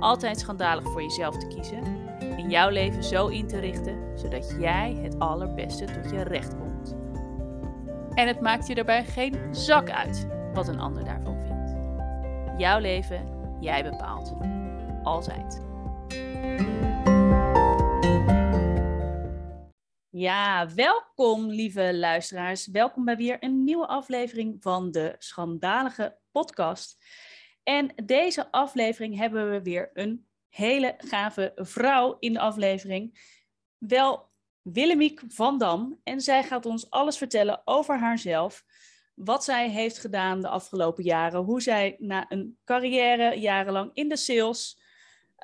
altijd schandalig voor jezelf te kiezen en jouw leven zo in te richten zodat jij het allerbeste tot je recht komt. En het maakt je daarbij geen zak uit wat een ander daarvan vindt. Jouw leven, jij bepaalt. Altijd. Ja, welkom lieve luisteraars. Welkom bij weer een nieuwe aflevering van de Schandalige Podcast. En deze aflevering hebben we weer een hele gave vrouw in de aflevering. Wel Willemiek van Dam. En zij gaat ons alles vertellen over haarzelf. Wat zij heeft gedaan de afgelopen jaren. Hoe zij na een carrière jarenlang in de sales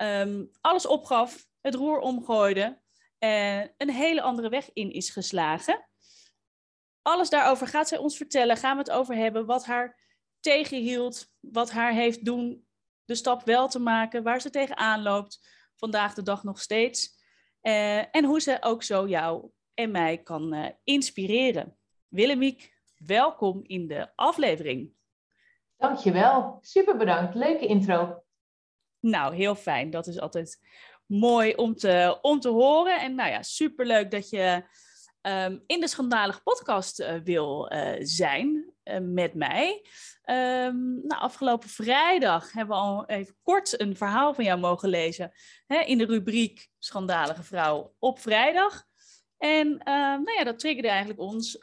um, alles opgaf. Het roer omgooide. En een hele andere weg in is geslagen. Alles daarover gaat zij ons vertellen. Gaan we het over hebben wat haar tegenhield, wat haar heeft doen de stap wel te maken, waar ze tegenaan loopt, vandaag de dag nog steeds. Uh, en hoe ze ook zo jou en mij kan uh, inspireren. Willemiek, welkom in de aflevering. Dankjewel, super bedankt. Leuke intro. Nou, heel fijn. Dat is altijd mooi om te, om te horen. En nou ja, superleuk dat je um, in de schandalige podcast uh, wil zijn met mij. Um, nou, afgelopen vrijdag hebben we al even kort een verhaal van jou mogen lezen hè, in de rubriek Schandalige Vrouw op vrijdag. En uh, nou ja, dat triggerde eigenlijk ons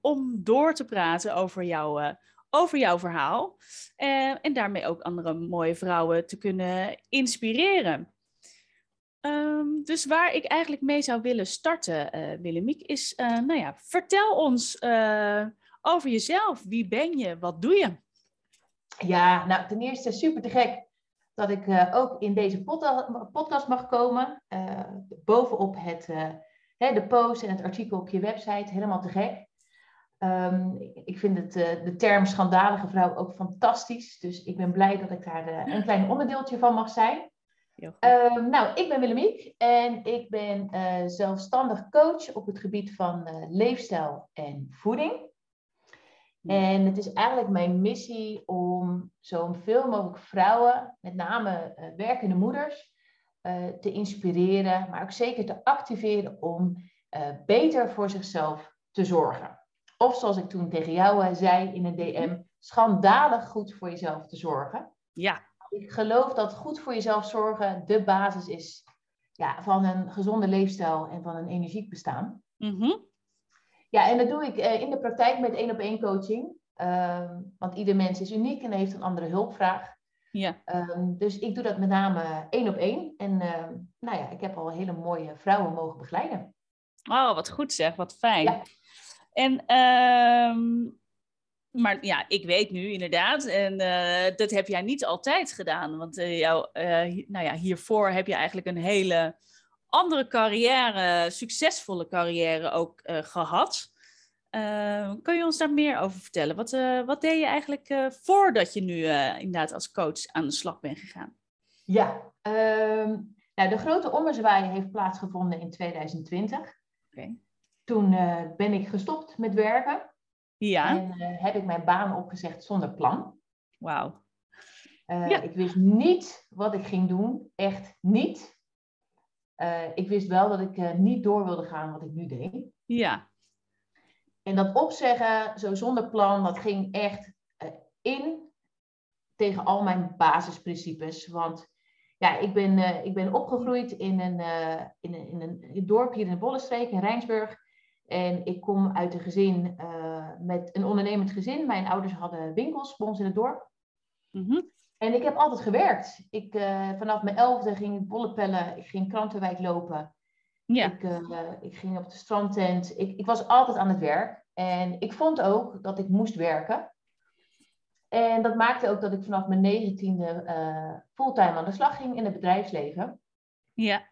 om door te praten over, jou, over jouw verhaal. en daarmee ook andere mooie vrouwen te kunnen inspireren. Um, dus waar ik eigenlijk mee zou willen starten, Willemiek, is, nou ja, vertel ons over jezelf. Wie ben je? Wat doe je? Ja, nou ten eerste super te gek dat ik uh, ook in deze podcast mag komen. Uh, bovenop het, uh, hè, de post en het artikel op je website. Helemaal te gek. Um, ik vind het, de term schandalige vrouw ook fantastisch. Dus ik ben blij dat ik daar een klein onderdeeltje van mag zijn. Um, nou, ik ben Willemiek en ik ben zelfstandig coach op het gebied van leefstijl en voeding. En het is eigenlijk mijn missie om zoveel mogelijk vrouwen, met name uh, werkende moeders, te inspireren, maar ook zeker te activeren om beter voor zichzelf te zorgen. Of zoals ik toen tegen jou zei in een DM, schandalig goed voor jezelf te zorgen. Ja. Ik geloof dat goed voor jezelf zorgen de basis is ja, van een gezonde leefstijl en van een energiek bestaan. -hmm. Ja, en dat doe ik uh, in de praktijk met één op één coaching. Um, want ieder mens is uniek en heeft een andere hulpvraag. Ja. Um, dus ik doe dat met name één op één. En uh, nou ja, ik heb al hele mooie vrouwen mogen begeleiden. Oh, wat goed zeg, wat fijn. Ja. En, maar ja, ik weet nu inderdaad, en uh, dat heb jij niet altijd gedaan. Want uh, jou, nou ja, hiervoor heb je eigenlijk een hele andere carrière, succesvolle carrière ook gehad. Kun je ons daar meer over vertellen? Wat, wat deed je eigenlijk voordat je nu inderdaad als coach aan de slag bent gegaan? Ja, um, nou, de grote ommezwaai heeft plaatsgevonden in 2020. Okay. Toen ben ik gestopt met werken. Ja. En heb ik mijn baan opgezegd zonder plan. Wauw. Ja. Ik wist niet wat ik ging doen. Echt niet. Uh, ik wist wel dat ik niet door wilde gaan wat ik nu deed. Ja. En dat opzeggen, zo zonder plan, dat ging echt in tegen al mijn basisprincipes. Want ja, ik ben, uh, ik ben opgegroeid in een, uh, in een, in een dorp hier in de Bollenstreek, in Rijnsburg. En ik kom uit een gezin uh, met een ondernemend gezin. Mijn ouders hadden winkels bij ons in het dorp. Mm -hmm. En ik heb altijd gewerkt. Ik, vanaf mijn elfde ging ik bollen pellen. Ik ging krantenwijk lopen. Ja. Ik, ik ging op de strandtent. Ik, ik was altijd aan het werk. En ik vond ook dat ik moest werken. En dat maakte ook dat ik vanaf mijn negentiende uh, fulltime aan de slag ging in het bedrijfsleven. Ja.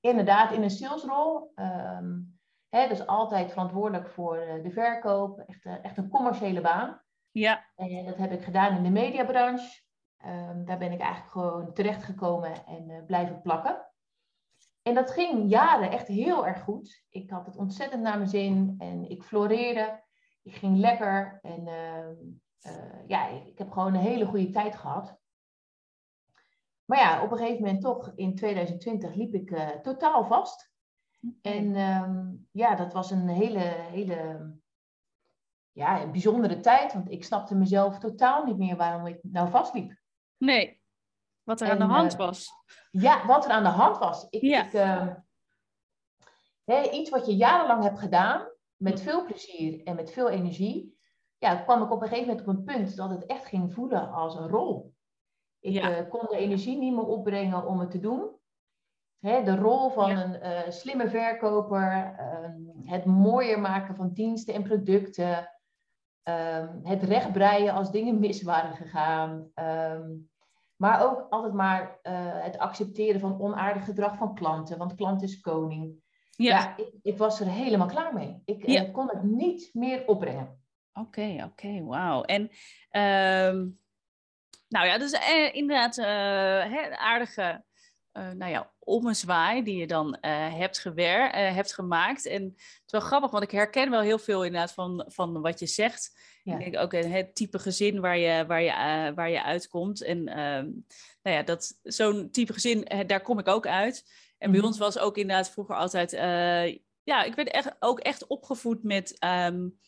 Inderdaad, in een salesrol. Um, hè, dus altijd verantwoordelijk voor eh, de verkoop. Echt, uh, echt een commerciële baan. Ja. En dat heb ik gedaan in de mediabranche. Um, daar ben ik eigenlijk gewoon terechtgekomen en uh, blijven plakken. En dat ging jaren echt heel erg goed. Ik had het ontzettend naar mijn zin en ik floreerde. Ik ging lekker en uh, uh, ja, ik heb gewoon een hele goede tijd gehad. Maar ja, op een gegeven moment toch in 2020 liep ik totaal vast. En um, ja, dat was een hele, hele ja, een bijzondere tijd, want ik snapte mezelf totaal niet meer waarom ik nou vastliep. Nee, wat er en, aan de hand uh, was. Ja, wat er aan de hand was. Ik, ja. ik, uh, hè, iets wat je jarenlang hebt gedaan, met veel plezier en met veel energie, ja, kwam ik op een gegeven moment op een punt dat het echt ging voelen als een rol. Ik ja. uh, kon de energie niet meer opbrengen om het te doen. Hè, de rol van ja. een uh, slimme verkoper, um, het mooier maken van diensten en producten, um, het rechtbreien als dingen mis waren gegaan, um, maar ook altijd maar uh, het accepteren van onaardig gedrag van klanten, want klant is koning. Ja, ja ik, ik, was er helemaal klaar mee. Ik ja. kon het niet meer opbrengen. Oké, okay, oké, okay, wauw. En um, nou ja, dus inderdaad hè, aardige nou ja, ommezwaai die je dan hebt, gewer hebt gemaakt. En het is wel grappig, want ik herken wel heel veel inderdaad van, van wat je zegt. Ja. Ik denk ook het type gezin waar je, waar je, waar je uitkomt. En nou ja, dat, zo'n type gezin, daar kom ik ook uit. En bij ons was ook inderdaad vroeger altijd... ja, ik werd echt, ook echt opgevoed met... Um,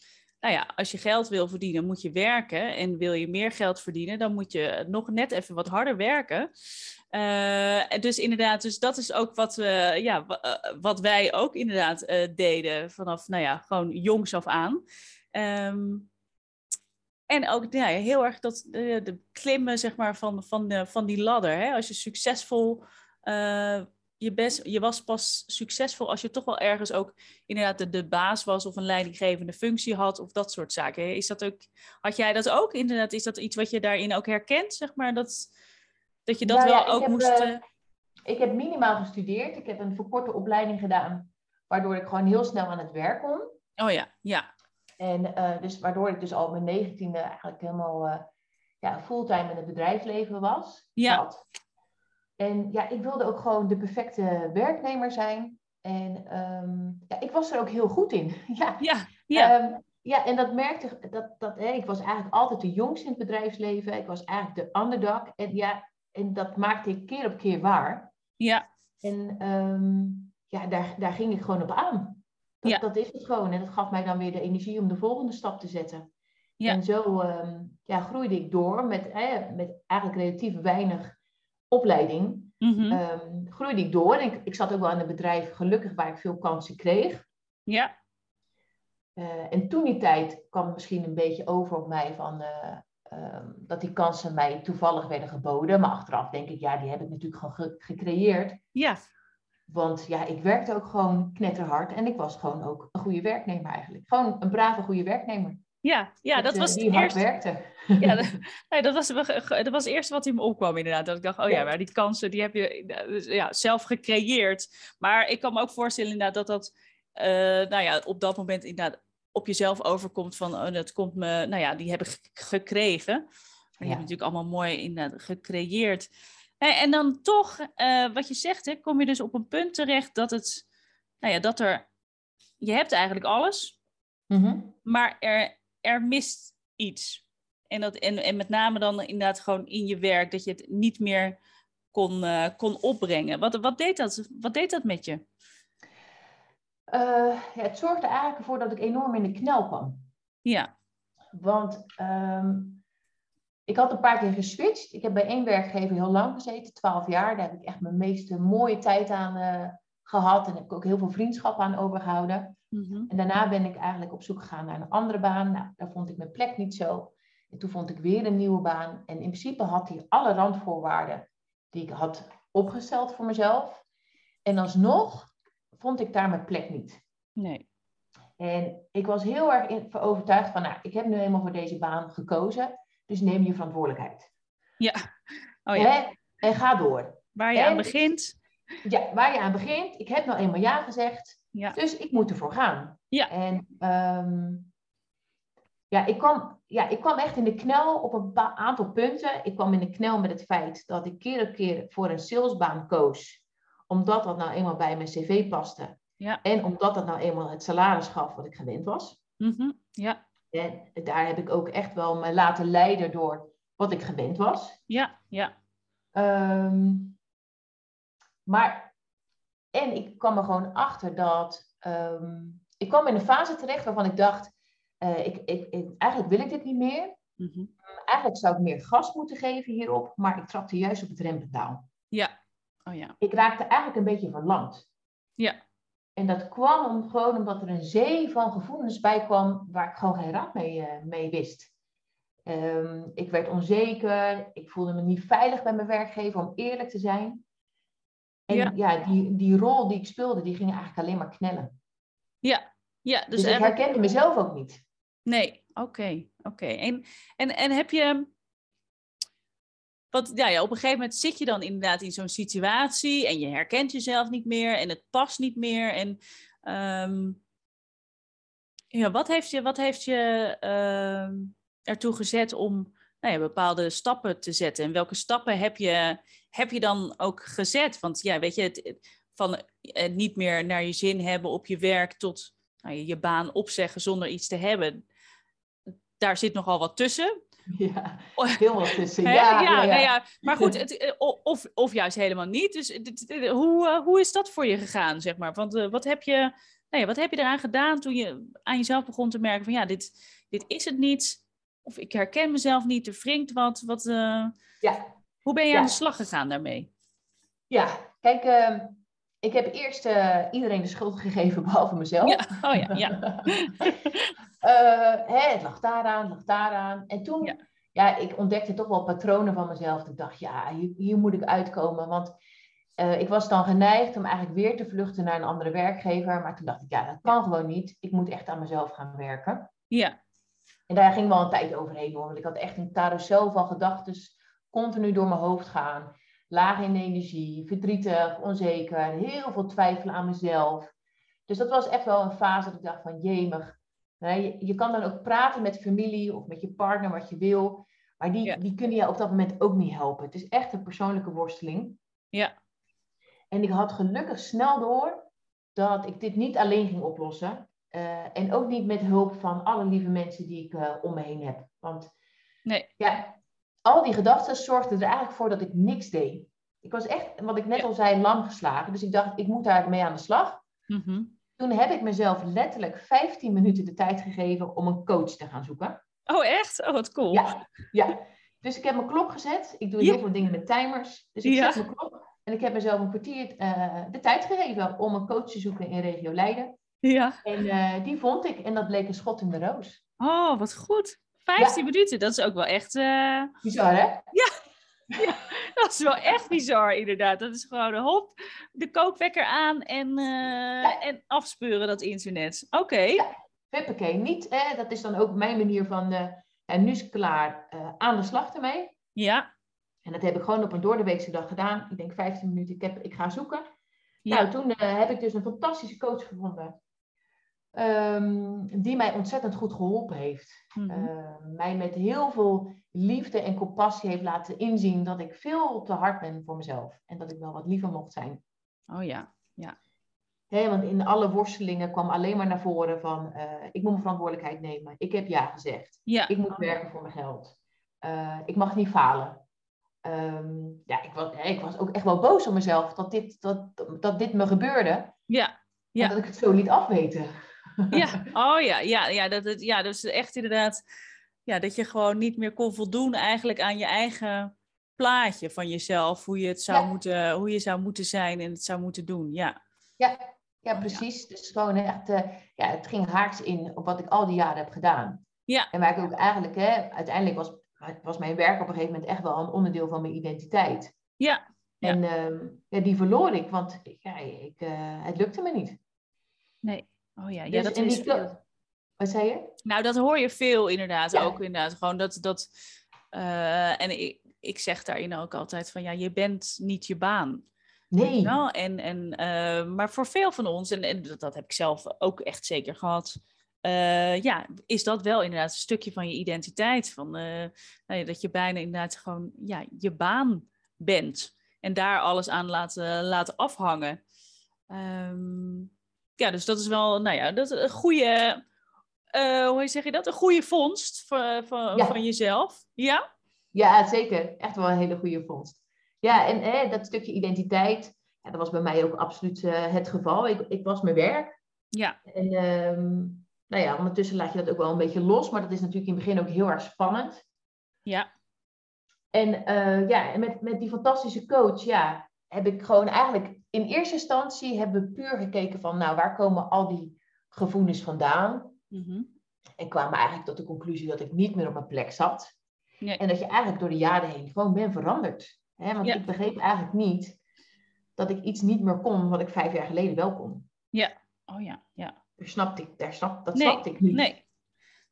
nou ja, als je geld wil verdienen, moet je werken. En wil je meer geld verdienen, dan moet je nog net even wat harder werken. Uh, dus inderdaad, dus dat is ook wat, uh, ja, wat wij ook inderdaad uh, deden vanaf, nou ja, gewoon jongs af aan. Um, en ook ja, heel erg dat de klimmen, zeg maar, van, van, de, van die ladder. Hè? Als je succesvol je, best, je was pas succesvol als je toch wel ergens ook inderdaad de, de baas was of een leidinggevende functie had of dat soort zaken. Is dat ook, had jij dat ook inderdaad? Is dat iets wat je daarin ook herkent, zeg maar, dat, dat je dat nou ja, wel ook heb, moest... Uh, ik heb minimaal gestudeerd. Ik heb een verkorte opleiding gedaan, waardoor ik gewoon heel snel aan het werk kon. Oh ja, ja. En uh, dus waardoor ik dus al mijn negentiende eigenlijk helemaal uh, ja, fulltime in het bedrijfsleven was. Ja. En ja, ik wilde ook gewoon de perfecte werknemer zijn. En um, ja, ik was er ook heel goed in. ja, ja, ja. Um, ja en dat merkte dat, dat hè, ik was eigenlijk altijd de jongste in het bedrijfsleven. Ik was eigenlijk de underdog. En ja, en dat maakte ik keer op keer waar. Ja. En um, ja, daar, daar ging ik gewoon op aan. Dat, ja. dat is het gewoon. En dat gaf mij dan weer de energie om de volgende stap te zetten. Ja. En zo ja, groeide ik door met, eh, met eigenlijk relatief weinig opleiding mm-hmm. um, groeide ik door. En ik, ik zat ook wel in een bedrijf, gelukkig, waar ik veel kansen kreeg. Ja. Uh, en toen die tijd kwam misschien een beetje over op mij van uh, um, dat die kansen mij toevallig werden geboden. Maar achteraf denk ik, ja, die heb ik natuurlijk gewoon ge- gecreëerd. Ja. Want ja, ik werkte ook gewoon knetterhard en ik was gewoon ook een goede werknemer eigenlijk. Gewoon een brave, goede werknemer. Ja, ja dat, dat was die het eerste. werkte. Ja, dat, nee, dat, was, dat was het eerste wat in me opkwam inderdaad. Dat ik dacht, oh ja, maar die kansen die heb je ja, zelf gecreëerd. Maar ik kan me ook voorstellen inderdaad dat dat uh, nou ja, op dat moment inderdaad op jezelf overkomt van, oh, dat komt me, nou ja, die heb ik gekregen. Maar je Ja. hebt natuurlijk allemaal mooi inderdaad gecreëerd. En dan toch, uh, wat je zegt, hè, kom je dus op een punt terecht dat het, nou ja, dat er, je hebt eigenlijk alles, Mm-hmm. maar er, er mist iets. En, dat, en, en met name dan inderdaad gewoon in je werk, dat je het niet meer kon, uh, kon opbrengen. Wat, wat, deed dat, wat deed dat met je? Uh, ja, het zorgde eigenlijk ervoor dat ik enorm in de knel kwam. Ja. Want um, ik had een paar keer geswitcht. Ik heb bij één werkgever heel lang gezeten, 12 jaar. Daar heb ik echt mijn meeste mooie tijd aan uh, gehad. En heb ik ook heel veel vriendschap aan overgehouden. Mhm. En daarna ben ik eigenlijk op zoek gegaan naar een andere baan. Nou, daar vond ik mijn plek niet zo. En toen vond ik weer een nieuwe baan. En in principe had hij alle randvoorwaarden die ik had opgesteld voor mezelf. En alsnog vond ik daar mijn plek niet. Nee. En ik was heel erg in, overtuigd van, nou, ik heb nu eenmaal voor deze baan gekozen. Dus neem je verantwoordelijkheid. Ja. Oh ja. Hè? En ga door. Waar je En- aan begint. Ja, waar je aan begint. Ik heb nou eenmaal ja gezegd. Ja. Dus ik moet ervoor gaan. Ja. En ehm, ja, ik kwam, ja, ik kwam echt in de knel op een aantal punten. Ik kwam in de knel met het feit dat ik keer op keer voor een salesbaan koos. Omdat dat nou eenmaal bij mijn cv paste. Ja. En omdat dat nou eenmaal het salaris gaf wat ik gewend was. Mhm. Ja. En daar heb ik ook echt wel me laten leiden door wat ik gewend was. Ja. Ja. Ehm, maar, en ik kwam er gewoon achter dat, ehm, ik kwam in een fase terecht waarvan ik dacht, eh, ik, ik, ik- eigenlijk wil ik dit niet meer. Mhm. Eigenlijk zou ik meer gas moeten geven hierop, maar ik trapte juist op het rempedaal. Ja. Oh ja. Ik raakte eigenlijk een beetje verlamd. Ja. En dat kwam om, gewoon omdat er een zee van gevoelens bij kwam waar ik gewoon geen raad mee, eh, mee wist. Ehm, ik werd onzeker, ik voelde me niet veilig bij mijn werkgever om eerlijk te zijn. En Ja. ja, die, die rol die ik speelde, die ging eigenlijk alleen maar knellen. Ja. Ja. Dus, Dus, ik eigenlijk- herkende mezelf ook niet. Nee, oké, oké. En, en, en heb je. Want ja, ja, op een gegeven moment zit je dan inderdaad in zo'n situatie en je herkent jezelf niet meer en het past niet meer. En ehm, ja, wat heeft je, wat heeft je ehm, ertoe gezet om nou ja, bepaalde stappen te zetten? En welke stappen heb je, heb je dan ook gezet? Want ja, weet je, het, het- van eh, niet meer naar je zin hebben op je werk tot nou, je- je baan opzeggen zonder iets te hebben. Daar zit nogal wat tussen. Ja, heel wat tussen. Ja, ja, ja. nou ja, maar goed, het, eh, of, of juist helemaal niet. Dus dit- hoe, eh, hoe is dat voor je gegaan, zeg maar? Want eh, wat, heb je, nou ja, wat heb je eraan gedaan toen je aan jezelf begon te merken van ja, dit, dit is het niet. Of ik herken mezelf niet, er wringt wat. wat eh, Ja. Hoe ben je Ja. aan de slag gegaan daarmee? Ja, kijk, ehm, ik heb eerst eh, iedereen de schuld gegeven, behalve mezelf. Ja, oh ja, ja. Eh, hè, het lag daaraan, het lag daaraan. En toen, Ja. ja. ik ontdekte toch wel patronen van mezelf. Ik dacht, ja, hier, hier moet ik uitkomen. Want ik was dan geneigd om eigenlijk weer te vluchten naar een andere werkgever. Maar toen dacht ik, ja, dat kan gewoon niet. Ik moet echt aan mezelf gaan werken. Ja, En daar ging wel een tijd overheen hoor. Want ik had echt een carousel van gedachten continu door mijn hoofd gaan. Laag in energie, verdrietig, onzeker, heel veel twijfelen aan mezelf. Dus dat was echt wel een fase dat ik dacht van jemig. Je, je kan dan ook praten met familie of met je partner wat je wil. Maar die, Ja. die kunnen je op dat moment ook niet helpen. Het is echt een persoonlijke worsteling. Ja. En ik had gelukkig snel door dat ik dit niet alleen ging oplossen. Eh, en ook niet met hulp van alle lieve mensen die ik eh, om me heen heb. Want Nee. ja, al die gedachten zorgden er eigenlijk voor dat ik niks deed. Ik was echt, wat ik net Ja. al zei, lam geslagen. Dus ik dacht, ik moet daar mee aan de slag. Mhm. Toen heb ik mezelf letterlijk 15 minuten de tijd gegeven om een coach te gaan zoeken. Oh, echt? Oh, wat cool. Ja, ja. Dus ik heb mijn klok gezet. Ik doe Ja. heel veel dingen met timers. Dus ik Ja. zet mijn klok. En ik heb mezelf een kwartier eh, de tijd gegeven om een coach te zoeken in regio Leiden. Ja. En eh, die vond ik. En dat bleek een schot in de roos. Oh, wat goed. 15 minuten, dat is ook wel echt. eh, Bizar, hè? Dat is wel echt bizar, inderdaad. Dat is gewoon een hop, de kookwekker aan en, eh, en afspeuren dat internet. Oké. Ja. Huppakee. Niet, hè? Dat is dan ook mijn manier van... en nu is het klaar. aan de slag ermee. Ja. En dat heb ik gewoon op een doordeweekse dag gedaan. Ik denk 15 minuten. Ik, heb, ik ga zoeken. Ja. Nou, toen heb ik dus een fantastische coach gevonden. Ehm, die mij ontzettend goed geholpen heeft. Mhm. Eh, mij met heel veel liefde en compassie heeft laten inzien dat ik veel te hard ben voor mezelf. En dat ik wel wat liever mocht zijn. Oh ja. Hè, want in alle worstelingen kwam alleen maar naar voren van... eh, ik moet mijn verantwoordelijkheid nemen. Ik heb ja gezegd. Ja. Ik moet werken voor mijn geld. Eh, ik mag niet falen. Ehm, ja, ik was, ik was ook echt wel boos op mezelf dat dit, dat, dat dit me gebeurde. Ja. Ja. Dat ik het zo liet afweten. Ja. Oh ja. Ja. Ja. Dat, het, ja. Dus echt inderdaad. ja, dat je gewoon niet meer kon voldoen eigenlijk aan je eigen plaatje van jezelf. Hoe je, het zou moeten, hoe je zou moeten zijn en het zou moeten doen. Ja, ja, ja precies. Dus gewoon echt, uh, ja, het ging haaks in op wat ik al die jaren heb gedaan. Ja. En waar ik ook eigenlijk, hè, uiteindelijk was, was mijn werk op een gegeven moment echt wel een onderdeel van mijn identiteit. Ja. En ehm, ja, die verloor ik, want ja, ik, uh, het lukte me niet. Nee. Oh ja, ja dus, dat is veel. Wat zei je? Nou, dat hoor je veel inderdaad ook inderdaad. Gewoon dat, dat uh, en ik, ik zeg daarin ook altijd van ja, je bent niet je baan. Nee. Nou, en, en, uh, maar voor veel van ons, en, en dat, dat heb ik zelf ook echt zeker gehad, uh, ja, is dat wel inderdaad een stukje van je identiteit. Van, uh, dat je bijna inderdaad gewoon ja, je baan bent. En daar alles aan laten, laten afhangen. Um, ja, dus dat is wel, nou ja, dat een goede, uh, hoe zeg je dat? Een goede vondst van, van, ja. van jezelf. Ja? Ja, zeker. Echt wel een hele goede vondst. Ja, en eh, dat stukje identiteit, ja, dat was bij mij ook absoluut uh, het geval. Ik, ik was mijn werk. Ja. En um, nou ja, ondertussen laat je dat ook wel een beetje los, maar dat is natuurlijk in het begin ook heel erg spannend. Ja. En uh, ja, en met, met die fantastische coach, ja, heb ik gewoon eigenlijk in eerste instantie hebben we puur gekeken van, nou, waar komen al die gevoelens vandaan? Mm -hmm. En kwamen eigenlijk tot de conclusie dat ik niet meer op mijn plek zat. Nee. En dat je eigenlijk door de jaren heen gewoon ben veranderd. Hè? Want Ja. ik begreep eigenlijk niet dat ik iets niet meer kon wat ik vijf jaar geleden wel kon. Ja. Oh ja, ja. Daar snapte ik, daar snap, dat Nee, snapte ik niet. Nee.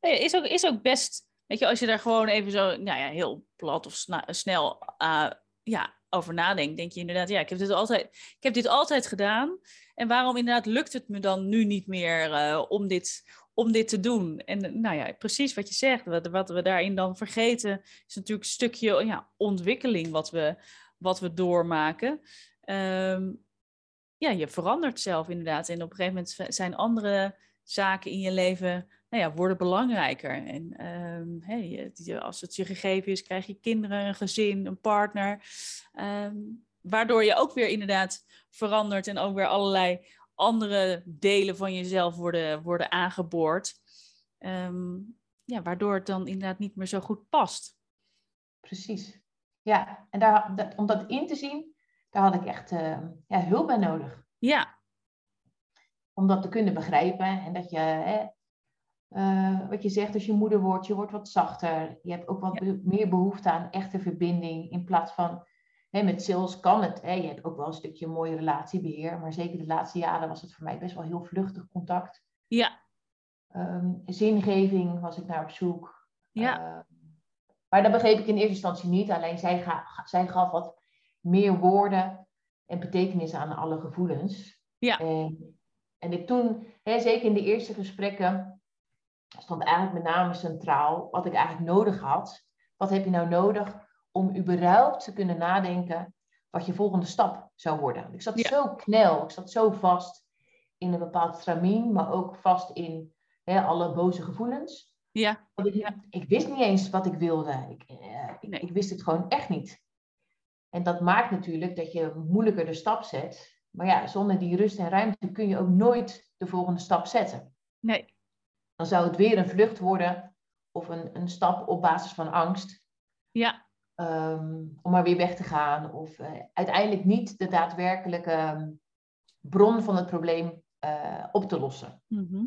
nee is, ook, is ook best, weet je, als je daar gewoon even zo, nou ja, heel plat of snel uh, ja, over nadenkt, denk je inderdaad, ja, ik heb dit altijd, ik heb dit altijd gedaan. En waarom inderdaad lukt het me dan nu niet meer uh, om, dit, om dit te doen? En nou ja, precies wat je zegt, wat, wat we daarin dan vergeten, is natuurlijk een stukje ja, ontwikkeling wat we, wat we doormaken. Um, ja, je verandert zelf inderdaad. En op een gegeven moment zijn andere zaken in je leven, nou ja, worden belangrijker. En um, hey, als het je gegeven is, krijg je kinderen, een gezin, een partner. Um, waardoor je ook weer inderdaad verandert en ook weer allerlei andere delen van jezelf worden, worden aangeboord. Um, ja, waardoor het dan inderdaad niet meer zo goed past. Precies. Ja, en daar, dat, om dat in te zien, daar had ik echt uh, ja, hulp bij nodig. Ja. Om dat te kunnen begrijpen. En dat je, hè, uh, wat je zegt, als je moeder wordt, je wordt wat zachter. Je hebt ook wat Ja. be- meer behoefte aan echte verbinding. In plaats van, hè, met sales kan het. Hè, je hebt ook wel een stukje mooie relatiebeheer. Maar zeker de laatste jaren was het voor mij best wel heel vluchtig contact. Ja. Um, zingeving was ik naar op zoek. Ja. Uh, maar dat begreep ik in eerste instantie niet. Alleen zij, ga, zij gaf wat meer woorden en betekenis aan alle gevoelens. Ja. En, en ik toen, hè, zeker in de eerste gesprekken, stond eigenlijk met name centraal wat ik eigenlijk nodig had. Wat heb je nou nodig om überhaupt te kunnen nadenken wat je volgende stap zou worden? Ik zat Ja. zo knel, ik zat zo vast in een bepaald tramien, maar ook vast in hè, alle boze gevoelens. Ja. Ik, Ja. ik wist niet eens wat ik wilde. Ik, eh, ik, Nee. ik wist het gewoon echt niet. En dat maakt natuurlijk dat je moeilijker de stap zet. Maar ja, zonder die rust en ruimte kun je ook nooit de volgende stap zetten. Nee. Dan zou het weer een vlucht worden of een, een stap op basis van angst. Ja. ehm, om maar weer weg te gaan. Of eh, uiteindelijk niet de daadwerkelijke ehm, bron van het probleem eh, op te lossen. Mhm.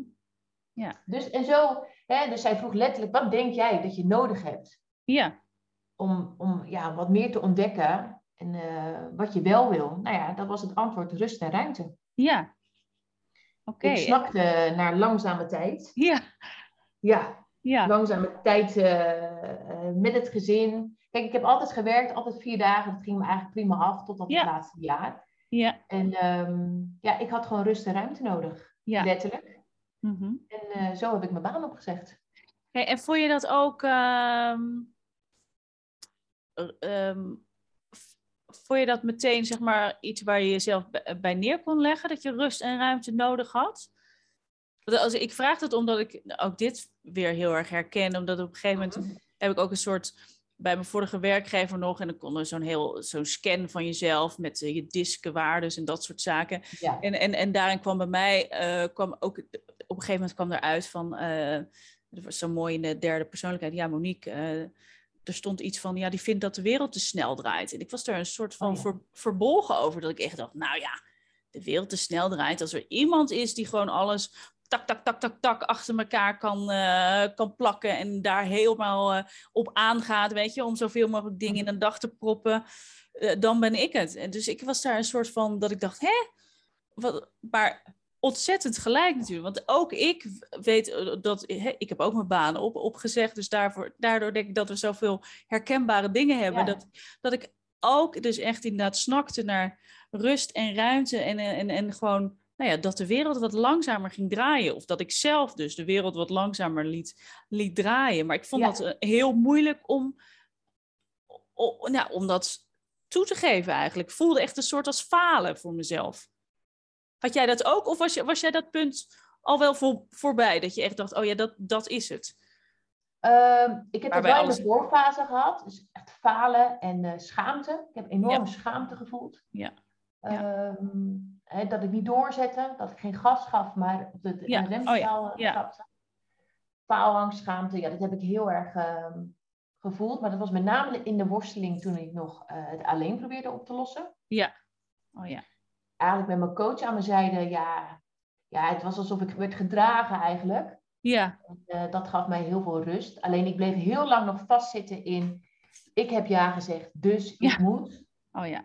Dus, en zo, hè, dus zij vroeg letterlijk, wat denk jij dat je nodig hebt? Ja. om, om ja, wat meer te ontdekken en uh, wat je wel wil. Nou ja, dat was het antwoord rust en ruimte. Ja. Ik snakte naar langzame tijd. Ja. Ja, Ja. langzame tijd uh, uh, met het gezin. Kijk, ik heb altijd gewerkt, altijd vier dagen. Dat ging me eigenlijk prima af tot dat Ja. het laatste jaar. Ja. En um, ja, ik had gewoon rust en ruimte nodig. Ja. Letterlijk. Mhm. En uh, zo heb ik mijn baan opgezegd. Hey, en vond je dat ook... Um, um, vond je dat meteen zeg maar iets waar je jezelf bij neer kon leggen? Dat je rust en ruimte nodig had? Als, ik vraag dat omdat ik ook dit weer heel erg herken. Omdat op een gegeven moment mm -hmm. heb ik ook een soort... Bij mijn vorige werkgever nog. En dan kon er zo'n heel zo'n scan van jezelf. Met uh, je diskenwaardes en dat soort zaken. Ja. En, en, en daarin kwam bij mij... Uh, kwam ook, op een gegeven moment kwam eruit van... Uh, dat was zo mooi in de derde persoonlijkheid. Ja, Monique, er stond iets van, ja, die vindt dat de wereld te snel draait. En ik was daar een soort van oh, verbolgen over, dat ik echt dacht, nou ja, de wereld te snel draait. Als er iemand is die gewoon alles tak, tak, tak, tak, tak achter elkaar kan, uh, kan plakken en daar helemaal uh, op aangaat, weet je, om zoveel mogelijk dingen in een dag te proppen, uh, dan ben ik het. En dus ik was daar een soort van, dat ik dacht, hè? Wat, maar ontzettend gelijk natuurlijk. Want ook ik weet dat, hè, ik heb ook mijn baan op, opgezegd, dus daarvoor, daardoor denk ik dat we zoveel herkenbare dingen hebben, dat, dat ik ook dus echt inderdaad snakte naar rust en ruimte en, en, en gewoon nou ja, dat de wereld wat langzamer ging draaien. Of dat ik zelf dus de wereld wat langzamer liet, liet draaien. Maar ik vond dat eh, heel moeilijk om, om, nou, om dat toe te geven eigenlijk. Ik voelde echt een soort als falen voor mezelf. Had jij dat ook? Of was, was jij dat punt al wel voor, voorbij? Dat je echt dacht, oh ja, dat, dat is het. Uh, ik heb het wel alles... in de voorfase gehad. Dus echt falen en uh, schaamte. Ik heb enorme schaamte gevoeld. Ja. Ehm, dat ik niet doorzette, dat ik geen gas gaf, maar op de ja. rempedaal oh, ja. stapte. Faalangst, schaamte, ja, dat heb ik heel erg uh, gevoeld. Maar dat was met name in de worsteling toen ik nog uh, het alleen probeerde op te lossen. Ja, oh ja. Eigenlijk met mijn coach aan mijn zijde, ja, ja het was alsof ik werd gedragen eigenlijk. Ja. En, uh, dat gaf mij heel veel rust. Alleen ik bleef heel lang nog vastzitten in, ik heb ja gezegd, dus ik moet. Oh ja.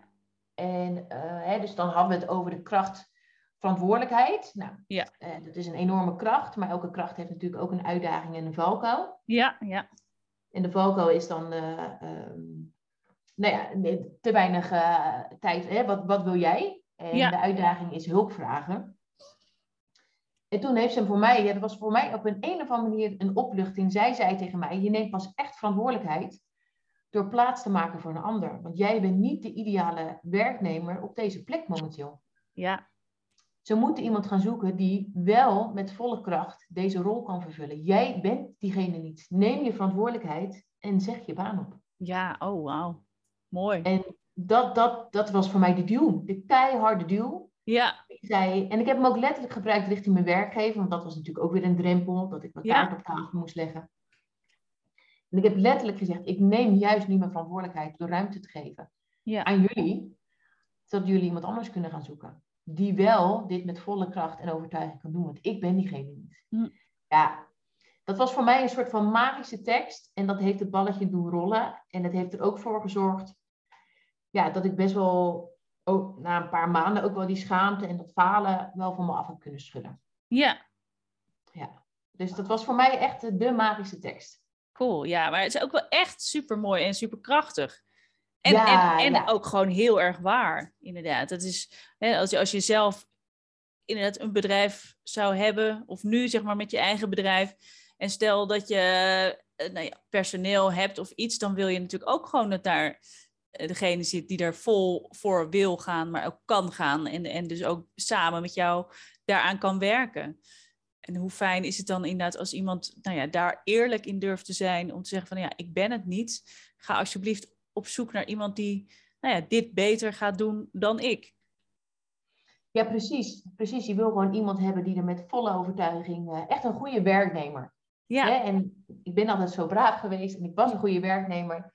En uh, hè, dus dan hadden we het over de kracht verantwoordelijkheid. Nou, ja. Uh, dat is een enorme kracht, maar elke kracht heeft natuurlijk ook een uitdaging en een valkuil. Ja, ja. En de valkuil is dan, um, nou ja, te weinig tijd. Hè? Wat, wat wil jij? En ja. de uitdaging is hulp vragen. En toen heeft ze voor mij, ja, dat was voor mij op een, een of andere manier een opluchting. Zij zei tegen mij, je neemt pas echt verantwoordelijkheid door plaats te maken voor een ander. Want jij bent niet de ideale werknemer op deze plek momenteel. Ja. Ze moeten iemand gaan zoeken die wel met volle kracht deze rol kan vervullen. Jij bent diegene niet. Neem je verantwoordelijkheid en zeg je baan op. Ja, oh wauw. Mooi. En dat, dat, dat was voor mij de duw. De keiharde duw. Ja. Ik zei, en ik heb hem ook letterlijk gebruikt richting mijn werkgever. Want dat was natuurlijk ook weer een drempel. Dat ik mijn kaart op tafel moest leggen. En ik heb letterlijk gezegd, ik neem juist nu mijn verantwoordelijkheid door ruimte te geven ja. aan jullie, zodat jullie iemand anders kunnen gaan zoeken. Die wel dit met volle kracht en overtuiging kan doen, want ik ben diegene niet. Hm. Ja, dat was voor mij een soort van magische tekst en dat heeft het balletje doen rollen. En dat heeft er ook voor gezorgd ja, dat ik best wel ook na een paar maanden ook wel die schaamte en dat falen wel van me af heb kunnen schudden. Ja. Ja, dus dat was voor mij echt de magische tekst. Cool, ja, maar het is ook wel echt super mooi en super krachtig. En, en, en ook gewoon heel erg waar, inderdaad. Dat is, hè, als, je, als je zelf inderdaad een bedrijf zou hebben, of nu zeg maar met je eigen bedrijf, en stel dat je eh, nou ja, personeel hebt of iets, dan wil je natuurlijk ook gewoon dat daar eh, degene zit die er vol voor wil gaan, maar ook kan gaan. En, en dus ook samen met jou daaraan kan werken. En hoe fijn is het dan inderdaad als iemand nou ja, daar eerlijk in durft te zijn om te zeggen van ja, ik ben het niet. Ga alsjeblieft op zoek naar iemand die nou ja, dit beter gaat doen dan ik. Ja, precies. Precies. Je wil gewoon iemand hebben die er met volle overtuiging, uh, echt een goede werknemer. Ja. Hè? En ik ben altijd zo braaf geweest en ik was een goede werknemer.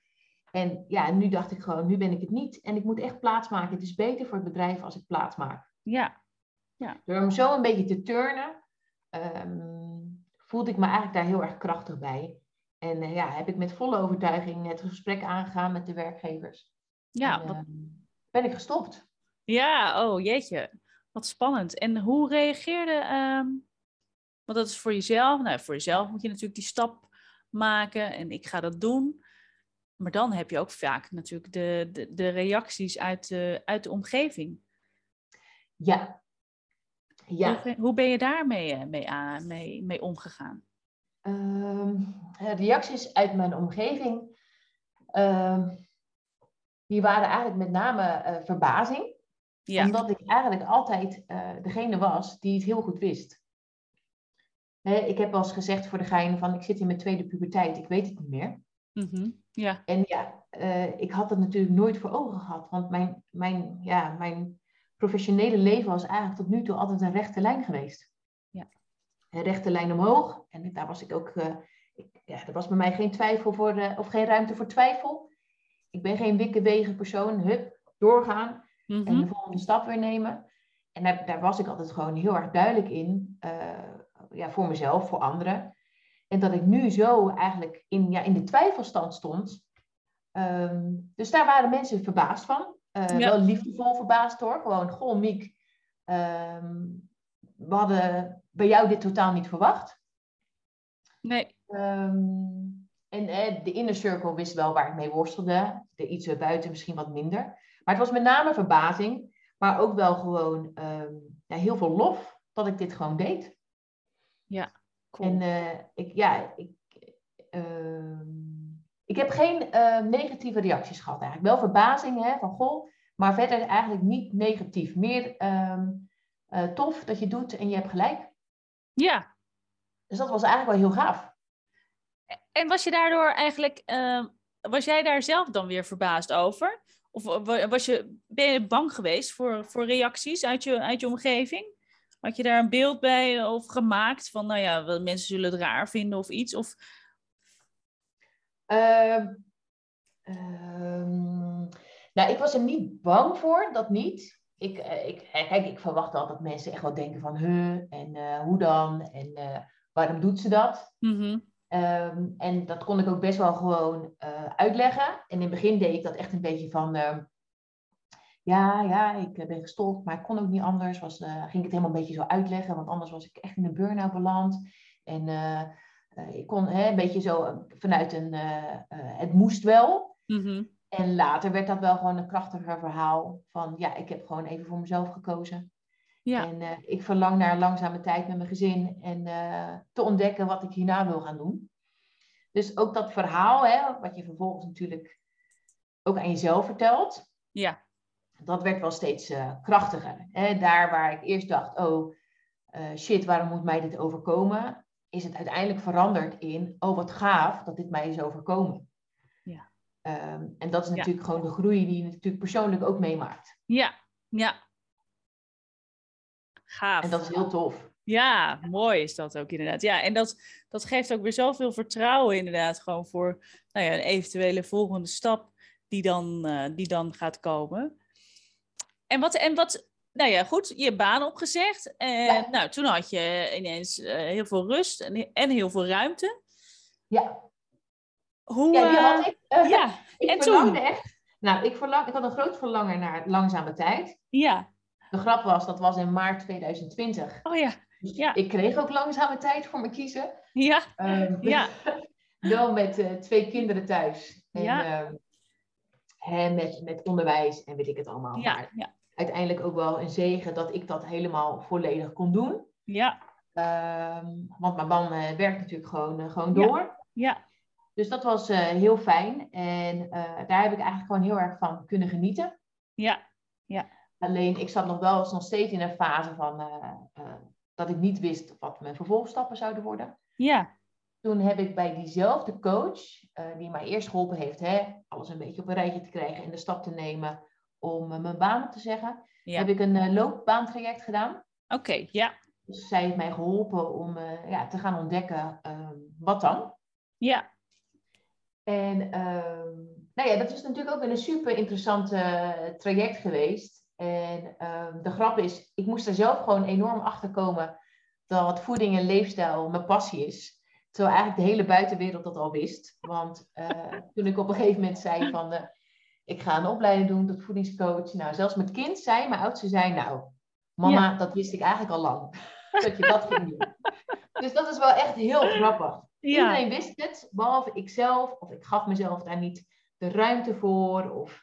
En ja, nu dacht ik gewoon, nu ben ik het niet. En ik moet echt plaatsmaken. Het is beter voor het bedrijf als ik plaats maak. Ja. ja. Door hem zo een beetje te turnen, um, voelde ik me eigenlijk daar heel erg krachtig bij. En uh, ja, heb ik met volle overtuiging het gesprek aangegaan met de werkgevers. Ja, en, uh, ben ik gestopt. Ja, oh jeetje. Wat spannend. En hoe reageerde, um, want dat is voor jezelf, nou voor jezelf moet je natuurlijk die stap maken en ik ga dat doen. Maar dan heb je ook vaak natuurlijk de, de, de reacties uit de, uit de omgeving. Ja, ja. Hoe, hoe, ben je daarmee eh, mee, aan, mee, mee omgegaan? Um, reacties uit mijn omgeving, um, die waren eigenlijk met name uh, verbazing. Ja. Omdat ik eigenlijk altijd uh, degene was die het heel goed wist. Hè, ik heb wel eens gezegd voor de gein van ik zit in mijn tweede puberteit, ik weet het niet meer. Mm -hmm. Ja. En ja, ik had het natuurlijk nooit voor ogen gehad. Want mijn, mijn, ja, mijn professionele leven was eigenlijk tot nu toe altijd een rechte lijn geweest. Ja. rechte lijn omhoog. En daar was ik ook, ik, ja, er was bij mij geen twijfel voor, of geen ruimte voor twijfel. Ik ben geen wikkewegen persoon. Hup, doorgaan en de mhm. volgende stap weer nemen. En daar, daar, was ik altijd gewoon heel erg duidelijk in, ja, voor mezelf, voor anderen. En dat ik nu zo eigenlijk in, ja, in de twijfelstand stond. Ehm, dus daar waren mensen verbaasd van. Uh, Wel liefdevol verbaasd hoor. Gewoon, goh Miek, ehm, we hadden bij jou dit totaal niet verwacht. Nee. Ehm, en eh, de inner circle wist wel waar ik mee worstelde. De iets buiten misschien wat minder. Maar het was met name verbazing. Maar ook wel gewoon ja, heel veel lof dat ik dit gewoon deed. Ja. En uh, ik, ja, ik, uh, ik heb geen uh, negatieve reacties gehad eigenlijk. Wel verbazing hè, van goh, maar verder eigenlijk niet negatief. Meer um, tof dat je doet en je hebt gelijk. Ja. Dus dat was eigenlijk wel heel gaaf. En was je daardoor eigenlijk, ehm, was jij daar zelf dan weer verbaasd over? Of was je, ben je bang geweest voor, voor reacties uit je, uit je omgeving? Had je daar een beeld bij of gemaakt van, nou ja, mensen zullen het raar vinden of iets? Of... Uh, uh, nou, ik was er niet bang voor, dat niet. Ik, uh, ik, eh, kijk, ik verwacht al dat mensen echt wel denken van, huh, en eh, hoe dan? En waarom doet ze dat? Mm en dat kon ik ook best wel gewoon uitleggen. En in het begin deed ik dat echt een beetje van ehm, ja, ja, ik eh, ben gestopt, maar ik kon ook niet anders. Was, uh, ging ik het helemaal een beetje zo uitleggen, want anders was ik echt in een burn-out beland. En uh, ik kon hè, een beetje zo vanuit een, het moest wel. Mhm. En later werd dat wel gewoon een krachtiger verhaal van, ja, ik heb gewoon even voor mezelf gekozen. Ja. En ik verlang naar langzame tijd met mijn gezin en te ontdekken wat ik hierna wil gaan doen. Dus ook dat verhaal, hè, wat je vervolgens natuurlijk ook aan jezelf vertelt. Ja dat werd wel steeds uh, krachtiger. Hè? Daar waar ik eerst dacht, oh uh, shit, waarom moet mij dit overkomen? Is het uiteindelijk veranderd in, oh wat gaaf dat dit mij is overkomen. Ja. Um, en dat is natuurlijk gewoon de groei die je natuurlijk persoonlijk ook meemaakt. Ja, ja. Gaaf. En dat is heel tof. Ja, mooi is dat ook inderdaad. Ja, en dat, dat geeft ook weer zoveel vertrouwen inderdaad gewoon voor nou ja, een eventuele volgende stap die dan, uh, die dan gaat komen. En wat, en wat, nou ja, goed, je baan opgezegd. En nou, toen had je ineens uh, heel veel rust en, en heel veel ruimte. Ja. Hoe, ja, die had ik. Uh, ja, ik en verlangde toen? echt. Nou, ik, verlang, ik had een groot verlangen naar langzame tijd. Ja. De grap was, dat was in maart 2020. Oh ja. Dus ja. ik kreeg ook langzame tijd voor me kiezen. Ja. Um, ja. wel met uh, twee kinderen thuis. En, ja. Uh, hè, met, met onderwijs en weet ik het allemaal. Ja, maar ja. Uiteindelijk ook wel een zegen dat ik dat helemaal volledig kon doen. Ja. Um, want mijn man uh, werkt natuurlijk gewoon, uh, gewoon door. Ja. ja. Dus dat was uh, heel fijn. En daar heb ik eigenlijk gewoon heel erg van kunnen genieten. Ja. ja. Alleen ik zat nog wel eens nog steeds in een fase van dat ik niet wist wat mijn vervolgstappen zouden worden. Ja toen heb ik bij diezelfde coach, die mij eerst geholpen heeft, hè, alles een beetje op een rijtje te krijgen en de stap te nemen om uh, mijn baan op te zeggen, ja. heb ik een uh, loopbaantraject gedaan. Oké, okay, ja. Dus zij heeft mij geholpen om ja, te gaan ontdekken ehm, wat dan. Ja. En ehm, nou ja, dat is natuurlijk ook een super interessante traject geweest. En ehm, de grap is, ik moest er zelf gewoon enorm achter komen dat voeding en leefstijl mijn passie is. Terwijl eigenlijk de hele buitenwereld dat al wist. Want uh, toen ik op een gegeven moment zei van... Uh, ik ga een opleiding doen tot voedingscoach. Nou, zelfs mijn kind zei, mijn oudste zei... Nou, mama, ja. dat wist ik eigenlijk al lang. dat je dat ging doen. Dus dat is wel echt heel grappig. Ja. Iedereen wist het, behalve ikzelf. Of ik gaf mezelf daar niet de ruimte voor. Of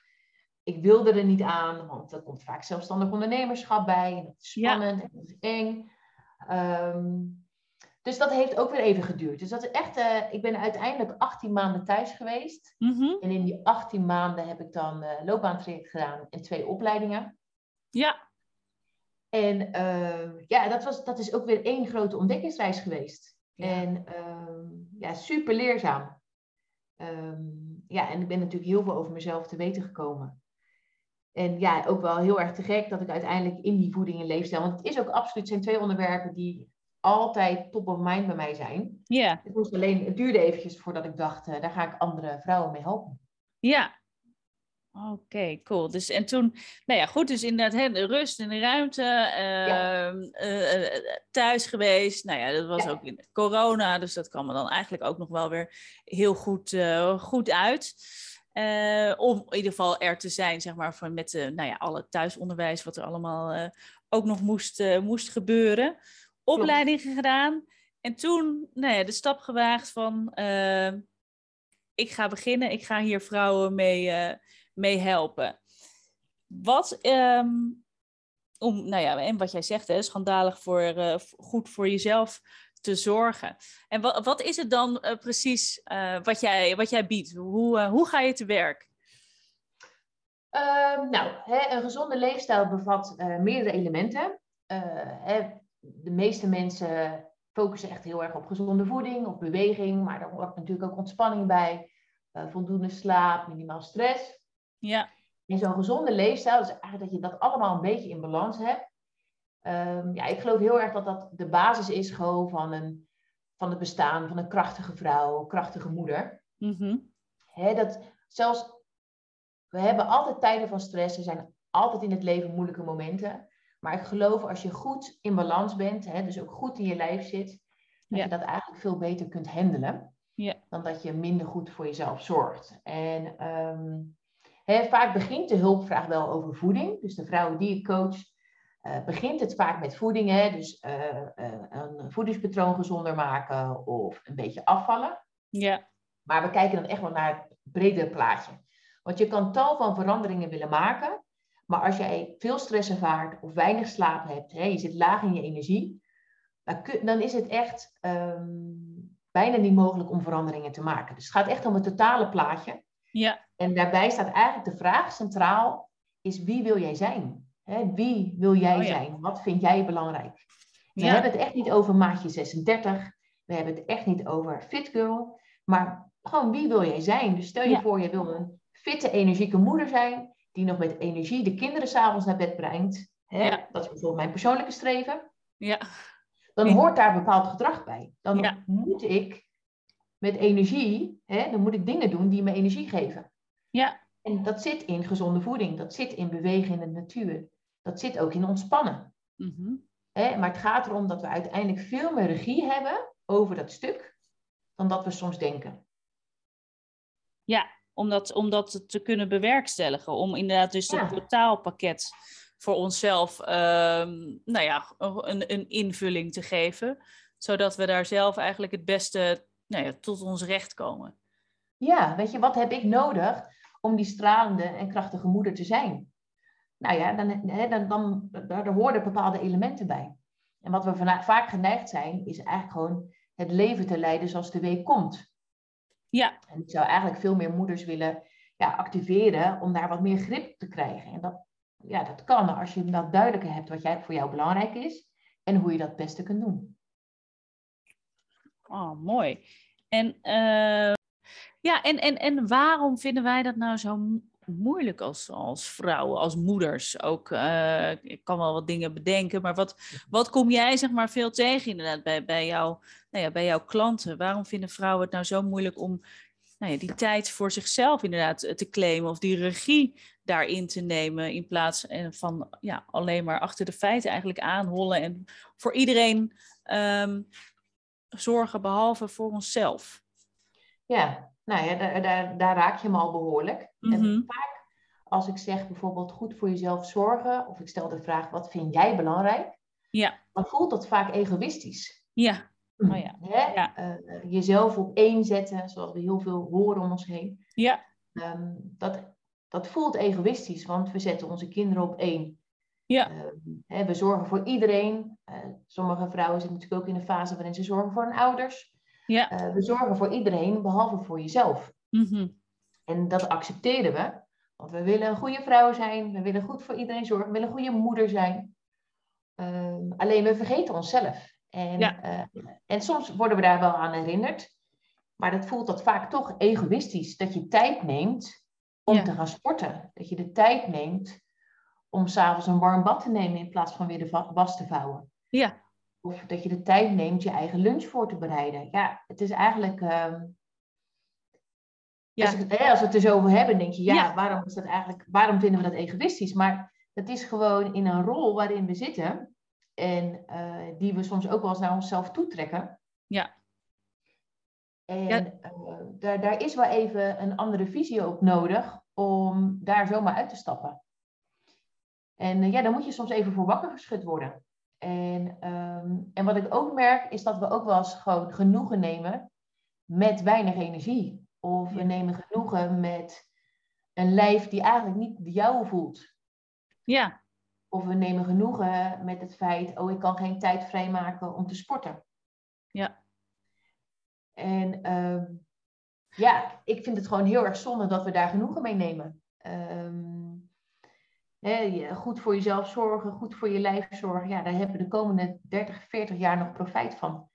ik wilde er niet aan. Want er komt vaak zelfstandig ondernemerschap bij. En dat is spannend ja. en dat is eng. Um, dus dat heeft ook weer even geduurd. Dus dat is echt, uh, ik ben uiteindelijk 18 maanden thuis geweest. Mm -hmm. En in die 18 maanden heb ik dan uh, loopbaantraject gedaan en twee opleidingen. Ja. En uh, ja, dat, was, dat is ook weer één grote ontdekkingsreis geweest. Ja. En ja, super leerzaam. Um, ja, en ik ben natuurlijk heel veel over mezelf te weten gekomen. En ja, ook wel heel erg te gek dat ik uiteindelijk in die voeding en leefstijl... Want het is ook absoluut, zijn twee onderwerpen die altijd top of mind bij mij zijn. Ja. Het, moest alleen, het duurde eventjes voordat ik dacht, uh, daar ga ik andere vrouwen mee helpen. Ja. Oké, cool. Dus en toen, nou ja, goed, dus inderdaad hè, de rust en de ruimte, ja. uh, thuis geweest. Nou ja, dat was Ja. ook in corona, dus dat kwam er dan eigenlijk ook nog wel weer heel goed, goed uit. Uh, om in ieder geval er te zijn, zeg maar, van met uh, nou ja, alle thuisonderwijs, wat er allemaal uh, ook nog moest, moest gebeuren. Opleiding Klopt. gedaan. En toen nou ja, de stap gewaagd van, ik ga beginnen, ik ga hier vrouwen mee, mee helpen. Wat, um, om, nou ja, en wat jij zegt, hè, schandalig voor, goed voor jezelf te zorgen. En wat, wat is het dan uh, precies uh, wat, jij, wat jij biedt? Hoe, uh, hoe ga je te werk? Ehm, nou, hè, een gezonde leefstijl bevat meerdere elementen. Hè, de meeste mensen focussen echt heel erg op gezonde voeding, op beweging, maar daar hoort natuurlijk ook ontspanning bij, voldoende slaap, minimaal stress. Ja. En zo'n gezonde leefstijl is eigenlijk dat je dat allemaal een beetje in balans hebt. Um, ja, ik geloof heel erg dat dat de basis is gewoon van, een, van het bestaan van een krachtige vrouw, een krachtige moeder. Mm -hmm. He, dat zelfs, we hebben altijd tijden van stress, er zijn altijd in het leven moeilijke momenten. Maar ik geloof als je goed in balans bent, he, dus ook goed in je lijf zit, dat Ja. je dat eigenlijk veel beter kunt handelen. Ja. Dan dat je minder goed voor jezelf zorgt. En ehm, he, vaak begint de hulpvraag wel over voeding. Dus de vrouwen die ik coach, uh, begint het vaak met voeding. Hè? Dus uh, uh, een voedingspatroon gezonder maken of een beetje afvallen. Ja. Maar we kijken dan echt wel naar het bredere plaatje. Want je kan tal van veranderingen willen maken. Maar als jij veel stress ervaart of weinig slaap hebt, hè, je zit laag in je energie, dan, is het echt um, bijna niet mogelijk om veranderingen te maken. Dus het gaat echt om het totale plaatje. Ja. En daarbij staat eigenlijk de vraag centraal, is wie wil jij zijn? Hè, wie wil jij Oh ja. zijn? Wat vind jij belangrijk? We Ja. hebben het echt niet over maatje 36. We hebben het echt niet over fit girl. Maar gewoon wie wil jij zijn? Dus stel je Ja. voor, je wil een fitte, energieke moeder zijn. Die nog met energie de kinderen s'avonds naar bed brengt. Hè? Ja. Dat is bijvoorbeeld mijn persoonlijke streven. Ja. Dan hoort daar bepaald gedrag bij. Dan Ja. moet ik met energie, hè, dan moet ik dingen doen die me energie geven. Ja. En dat zit in gezonde voeding. Dat zit in bewegen in de natuur. Dat zit ook in ontspannen. Mhm. Hè? Maar het gaat erom dat we uiteindelijk veel meer regie hebben over dat stuk dan dat we soms denken. Ja, om dat, om dat te kunnen bewerkstelligen. Om inderdaad dus Ja. het totaalpakket voor onszelf ehm, nou ja, een, een invulling te geven. Zodat we daar zelf eigenlijk het beste nou ja, tot ons recht komen. Ja, weet je, wat heb ik nodig om die stralende en krachtige moeder te zijn? Nou ja, dan, hè, dan, dan, daar horen bepaalde elementen bij. En wat we vaak geneigd zijn, is eigenlijk gewoon het leven te leiden zoals de week komt. Ja, En ik zou eigenlijk veel meer moeders willen ja, activeren om daar wat meer grip te krijgen. En dat, ja, dat kan als je dat duidelijker hebt wat jij, voor jou belangrijk is en hoe je dat het beste kunt doen. oh, mooi. En, eh, ja, en, en, en waarom vinden wij dat nou zo moeilijk als, als vrouwen, als moeders? Ook, eh, ik kan wel wat dingen bedenken, maar wat, wat kom jij zeg maar veel tegen inderdaad bij, bij, jou, nou ja, bij jouw klanten? Waarom vinden vrouwen het nou zo moeilijk om nou ja, die tijd voor zichzelf inderdaad eh, te claimen of die regie daarin te nemen in plaats eh, van ja, alleen maar achter de feiten eigenlijk aanhollen en voor iedereen ehm, zorgen behalve voor onszelf? Ja, nou ja, daar, daar, daar raak je me al behoorlijk. Mhm. En vaak als ik zeg bijvoorbeeld goed voor jezelf zorgen, of ik stel de vraag wat vind jij belangrijk, Ja, dan voelt dat vaak egoïstisch. ja, Oh ja, Hè? ja. Eh, jezelf op één zetten, zoals we heel veel horen om ons heen. ja, Ehm, dat, dat voelt egoïstisch, want we zetten onze kinderen op één. ja, Ehm, hè, we zorgen voor iedereen. Eh, sommige vrouwen zitten natuurlijk ook in een fase waarin ze zorgen voor hun ouders. Ja. Eh, we zorgen voor iedereen, behalve voor jezelf. mhm, En dat accepteren we. Want we willen een goede vrouw zijn. We willen goed voor iedereen zorgen. We willen een goede moeder zijn. Ehm, alleen we vergeten onszelf. En, Ja. eh, en soms worden we daar wel aan herinnerd. Maar dat voelt dat vaak toch egoïstisch. Dat je tijd neemt om Ja. te gaan sporten. Dat je de tijd neemt om s'avonds een warm bad te nemen in plaats van weer de was te vouwen. ja, Of dat je de tijd neemt je eigen lunch voor te bereiden. Ja, het is eigenlijk. ehm, Ja. Als, als we het er zo over hebben, denk je, ja, Ja. waarom is dat eigenlijk, waarom vinden we dat egoïstisch? Maar dat is gewoon in een rol waarin we zitten en eh, die we soms ook wel eens naar onszelf toetrekken. Ja. En Ja. eh, daar, daar is wel even een andere visie op nodig om daar zomaar uit te stappen. En eh, ja, dan moet je soms even voor wakker geschud worden. En, ehm, en wat ik ook merk, is dat we ook wel eens gewoon genoegen nemen met weinig energie. Of we nemen genoegen met een lijf die eigenlijk niet de jouwe voelt. Ja, Of we nemen genoegen met het feit, oh, ik kan geen tijd vrijmaken om te sporten. Ja. En ehm, ja, ik vind het gewoon heel erg zonde dat we daar genoegen mee nemen. Ehm, goed voor jezelf zorgen, goed voor je lijf zorgen. Ja, daar hebben we de komende 30, 40 jaar nog profijt van.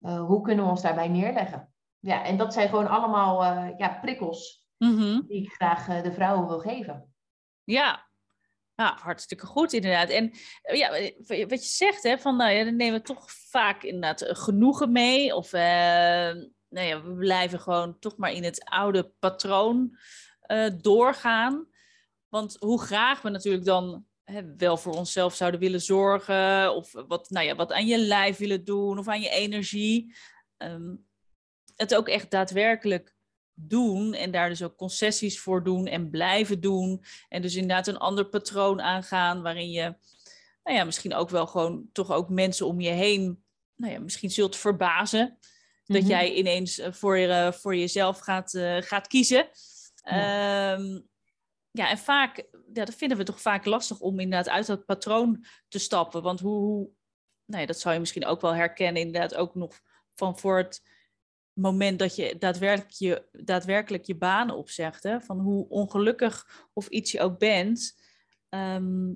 Eh, hoe kunnen we ons daarbij neerleggen? Ja, en dat zijn gewoon allemaal eh, ja, prikkels Mhm. die ik graag eh, de vrouwen wil geven. ja. Ja, hartstikke goed inderdaad. En ja, wat je zegt, hè, van nou ja, dan nemen we toch vaak inderdaad genoegen mee. Of nou ja, we blijven gewoon toch maar in het oude patroon doorgaan. Want hoe graag we natuurlijk dan hè, wel voor onszelf zouden willen zorgen. Of wat, nou ja, wat aan je lijf willen doen of aan je energie. Ehm, het ook echt daadwerkelijk doen en daar dus ook concessies voor doen en blijven doen. En dus inderdaad een ander patroon aangaan waarin je, nou ja, misschien ook wel gewoon toch ook mensen om je heen, nou ja, misschien zult verbazen. Dat Mhm. jij ineens eh, voor, je, voor jezelf gaat, eh, gaat kiezen. Ja. Ehm, ja, en vaak, ja, dat vinden we toch vaak lastig om inderdaad uit dat patroon te stappen. Want hoe, hoe ja, dat zou je misschien ook wel herkennen, inderdaad ook nog van voor het moment dat je daadwerkelijk je, daadwerkelijk je baan opzegt. Hè? Van hoe ongelukkig of iets je ook bent. ehm,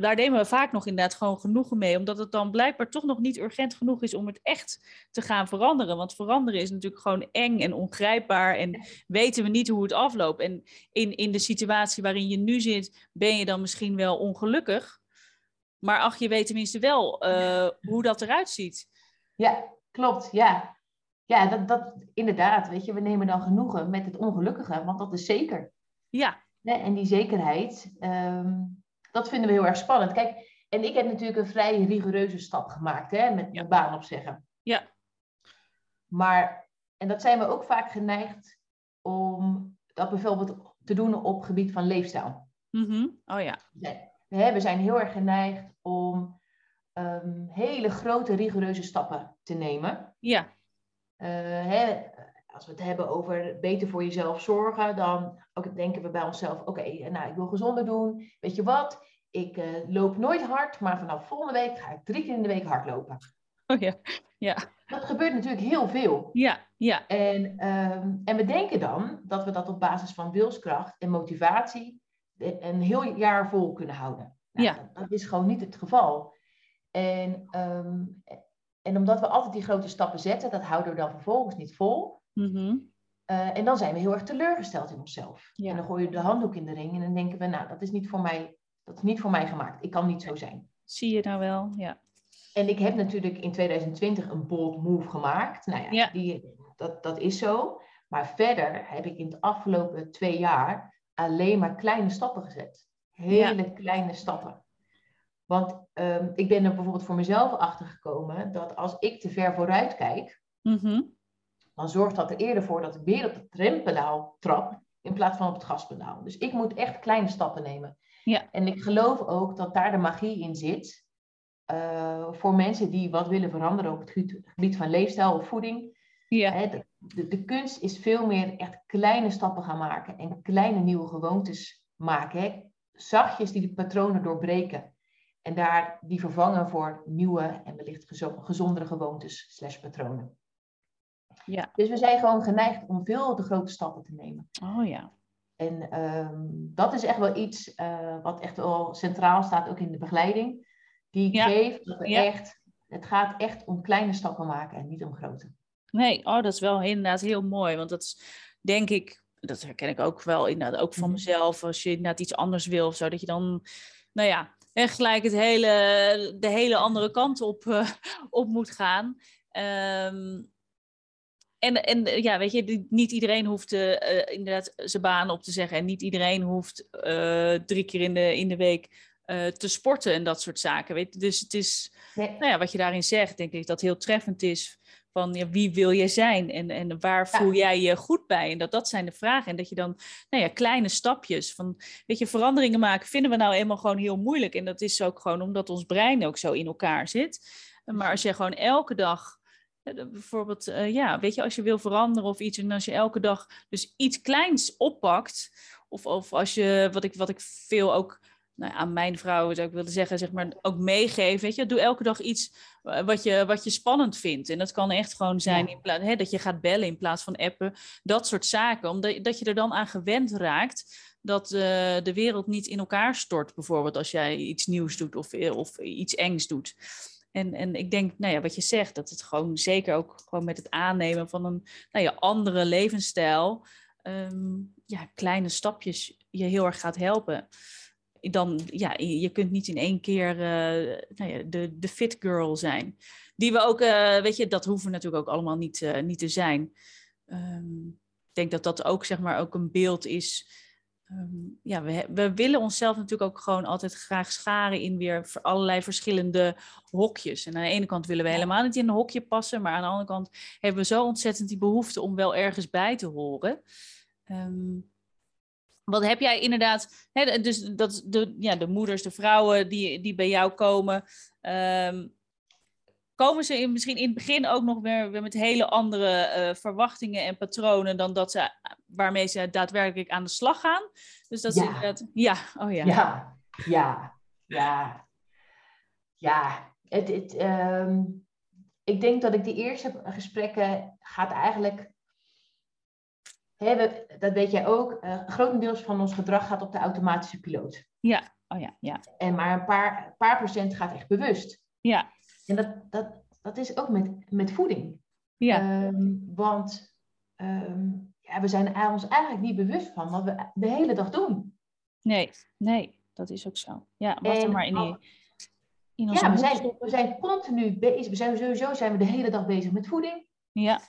daar nemen we vaak nog inderdaad gewoon genoegen mee. Omdat het dan blijkbaar toch nog niet urgent genoeg is om het echt te gaan veranderen. Want veranderen is natuurlijk gewoon eng en ongrijpbaar. En weten we niet hoe het afloopt. En in, in de situatie waarin je nu zit, ben je dan misschien wel ongelukkig. Maar ach, je weet tenminste wel eh, hoe dat eruit ziet. Ja, klopt. Ja, ja dat, dat, inderdaad. Weet je, we nemen dan genoegen met het ongelukkige, want dat is zeker. Ja? En die zekerheid, ehm, dat vinden we heel erg spannend. Kijk, en ik heb natuurlijk een vrij rigoureuze stap gemaakt hè, met mijn baan opzeggen. Ja. Maar, en dat zijn we ook vaak geneigd om dat bijvoorbeeld te doen op gebied van leefstijl. Mhm. oh ja. We zijn heel erg geneigd om ehm, hele grote rigoureuze stappen te nemen. Ja, Eh, hè, als we het hebben over beter voor jezelf zorgen, dan ook denken we bij onszelf: oké, nou, ik wil gezonder doen. Weet je wat? Ik eh, loop nooit hard, maar vanaf volgende week ga ik drie keer in de week hardlopen. oh ja. Ja, Dat gebeurt natuurlijk heel veel. ja, ja. En, ehm, en we denken dan dat we dat op basis van wilskracht en motivatie een heel jaar vol kunnen houden. Nou, Ja. dat, dat is gewoon niet het geval. En, ehm, en omdat we altijd die grote stappen zetten, dat houden we dan vervolgens niet vol. Mhm. Eh, en dan zijn we heel erg teleurgesteld in onszelf. Ja. En dan gooien we de handdoek in de ring en dan denken we, nou, dat is niet voor mij, dat is niet voor mij gemaakt. Ik kan niet zo zijn. Zie je nou wel? Ja. En ik heb natuurlijk in 2020 een bold move gemaakt. Nou ja, Ja. Die, dat, dat is zo. Maar verder heb ik in het afgelopen twee jaar alleen maar kleine stappen gezet. Hele kleine stappen. Want ehm, ik ben er bijvoorbeeld voor mezelf achter gekomen dat als ik te ver vooruit kijk, Mhm. Dan zorgt dat er eerder voor dat ik weer op het rempedaal trap in plaats van op het gaspedaal. Dus ik moet echt kleine stappen nemen. Ja. En ik geloof ook dat daar de magie in zit. eh, voor mensen die wat willen veranderen op het gebied- van leefstijl of voeding. Ja. Hè, de, de, de kunst is veel meer echt kleine stappen gaan maken en kleine nieuwe gewoontes maken. Hè. Zachtjes die de patronen doorbreken. En daar die vervangen voor nieuwe en wellicht gezo- gezondere gewoontes slash patronen. Ja. Dus we zijn gewoon geneigd om veel te grote stappen te nemen. Oh ja. En ehm, dat is echt wel iets eh, wat echt wel centraal staat, ook in de begeleiding. Die ik Ja. geef, dat we Ja. echt, het gaat echt om kleine stappen maken en niet om grote. Nee, oh, dat is wel inderdaad heel mooi. Want dat is, denk ik, dat herken ik ook wel inderdaad ook van Mhm. mezelf. Als je inderdaad iets anders wil of zo, dat je dan, nou ja, echt gelijk het hele, de hele andere kant op, uh, op moet gaan. Um, en, en ja, weet je, niet iedereen hoeft uh, inderdaad zijn baan op te zeggen. En niet iedereen hoeft uh, drie keer in de, in de week uh, te sporten en dat soort zaken. Weet je? Dus het is, nee. nou ja, wat je daarin zegt, denk ik dat heel treffend is. Van ja, wie wil je zijn en, en waar ja. voel jij je goed bij? En dat, dat zijn de vragen. En dat je dan, nou ja, kleine stapjes van, weet je, veranderingen maken vinden we nou eenmaal gewoon heel moeilijk. En dat is ook gewoon omdat ons brein ook zo in elkaar zit. Maar als je gewoon elke dag bijvoorbeeld, uh, ja, weet je, als je wil veranderen of iets en als je elke dag dus iets kleins oppakt, of, of als je, wat ik, wat ik veel ook nou, aan mijn vrouwen zou ik willen zeggen, zeg maar, ook meegeven, weet je, doe elke dag iets wat je, wat je spannend vindt. En dat kan echt gewoon zijn in plaats, hè, dat je gaat bellen in plaats van appen, dat soort zaken, omdat dat je er dan aan gewend raakt dat uh, de wereld niet in elkaar stort, bijvoorbeeld als jij iets nieuws doet of, of iets engs doet. En, en ik denk, nou ja, wat je zegt, dat het gewoon zeker ook gewoon met het aannemen van een nou ja, andere levensstijl, um, ja, kleine stapjes je heel erg gaat helpen. Dan, ja, je kunt niet in één keer uh, nou ja, de, de fit girl zijn. Die we ook, uh, weet je, dat hoeven natuurlijk ook allemaal niet, uh, niet te zijn. Um, ik denk dat dat ook, zeg maar, ook een beeld is Um, ja, we, we, willen onszelf natuurlijk ook gewoon altijd graag scharen in weer allerlei verschillende hokjes. En aan de ene kant willen we helemaal niet in een hokje passen, maar aan de andere kant hebben we zo ontzettend die behoefte om wel ergens bij te horen. Um, wat heb jij inderdaad, hè, dus dat de, ja, de moeders, de vrouwen die, die bij jou komen, um, komen ze in, misschien in het begin ook nog weer, weer met hele andere uh, verwachtingen en patronen dan dat ze, waarmee ze daadwerkelijk aan de slag gaan. Dus dat ja. is inderdaad, ja, oh ja. Ja, ja, ja. Ja, het, het, um, ik denk dat ik die eerste gesprekken gaat eigenlijk, hè, dat weet jij ook, uh, grotendeels van ons gedrag gaat op de automatische piloot. Ja, oh ja, ja. En maar een paar, paar procent gaat echt bewust. Ja. En dat, dat, dat is ook met, met voeding. Ja. Um, want um, ja, we zijn er ons eigenlijk niet bewust van wat we de hele dag doen. Nee, nee, dat is ook zo. Ja, wat er maar in die... In ja, we zijn, we zijn continu bezig. We zijn sowieso zijn we de hele dag bezig met voeding. Ja.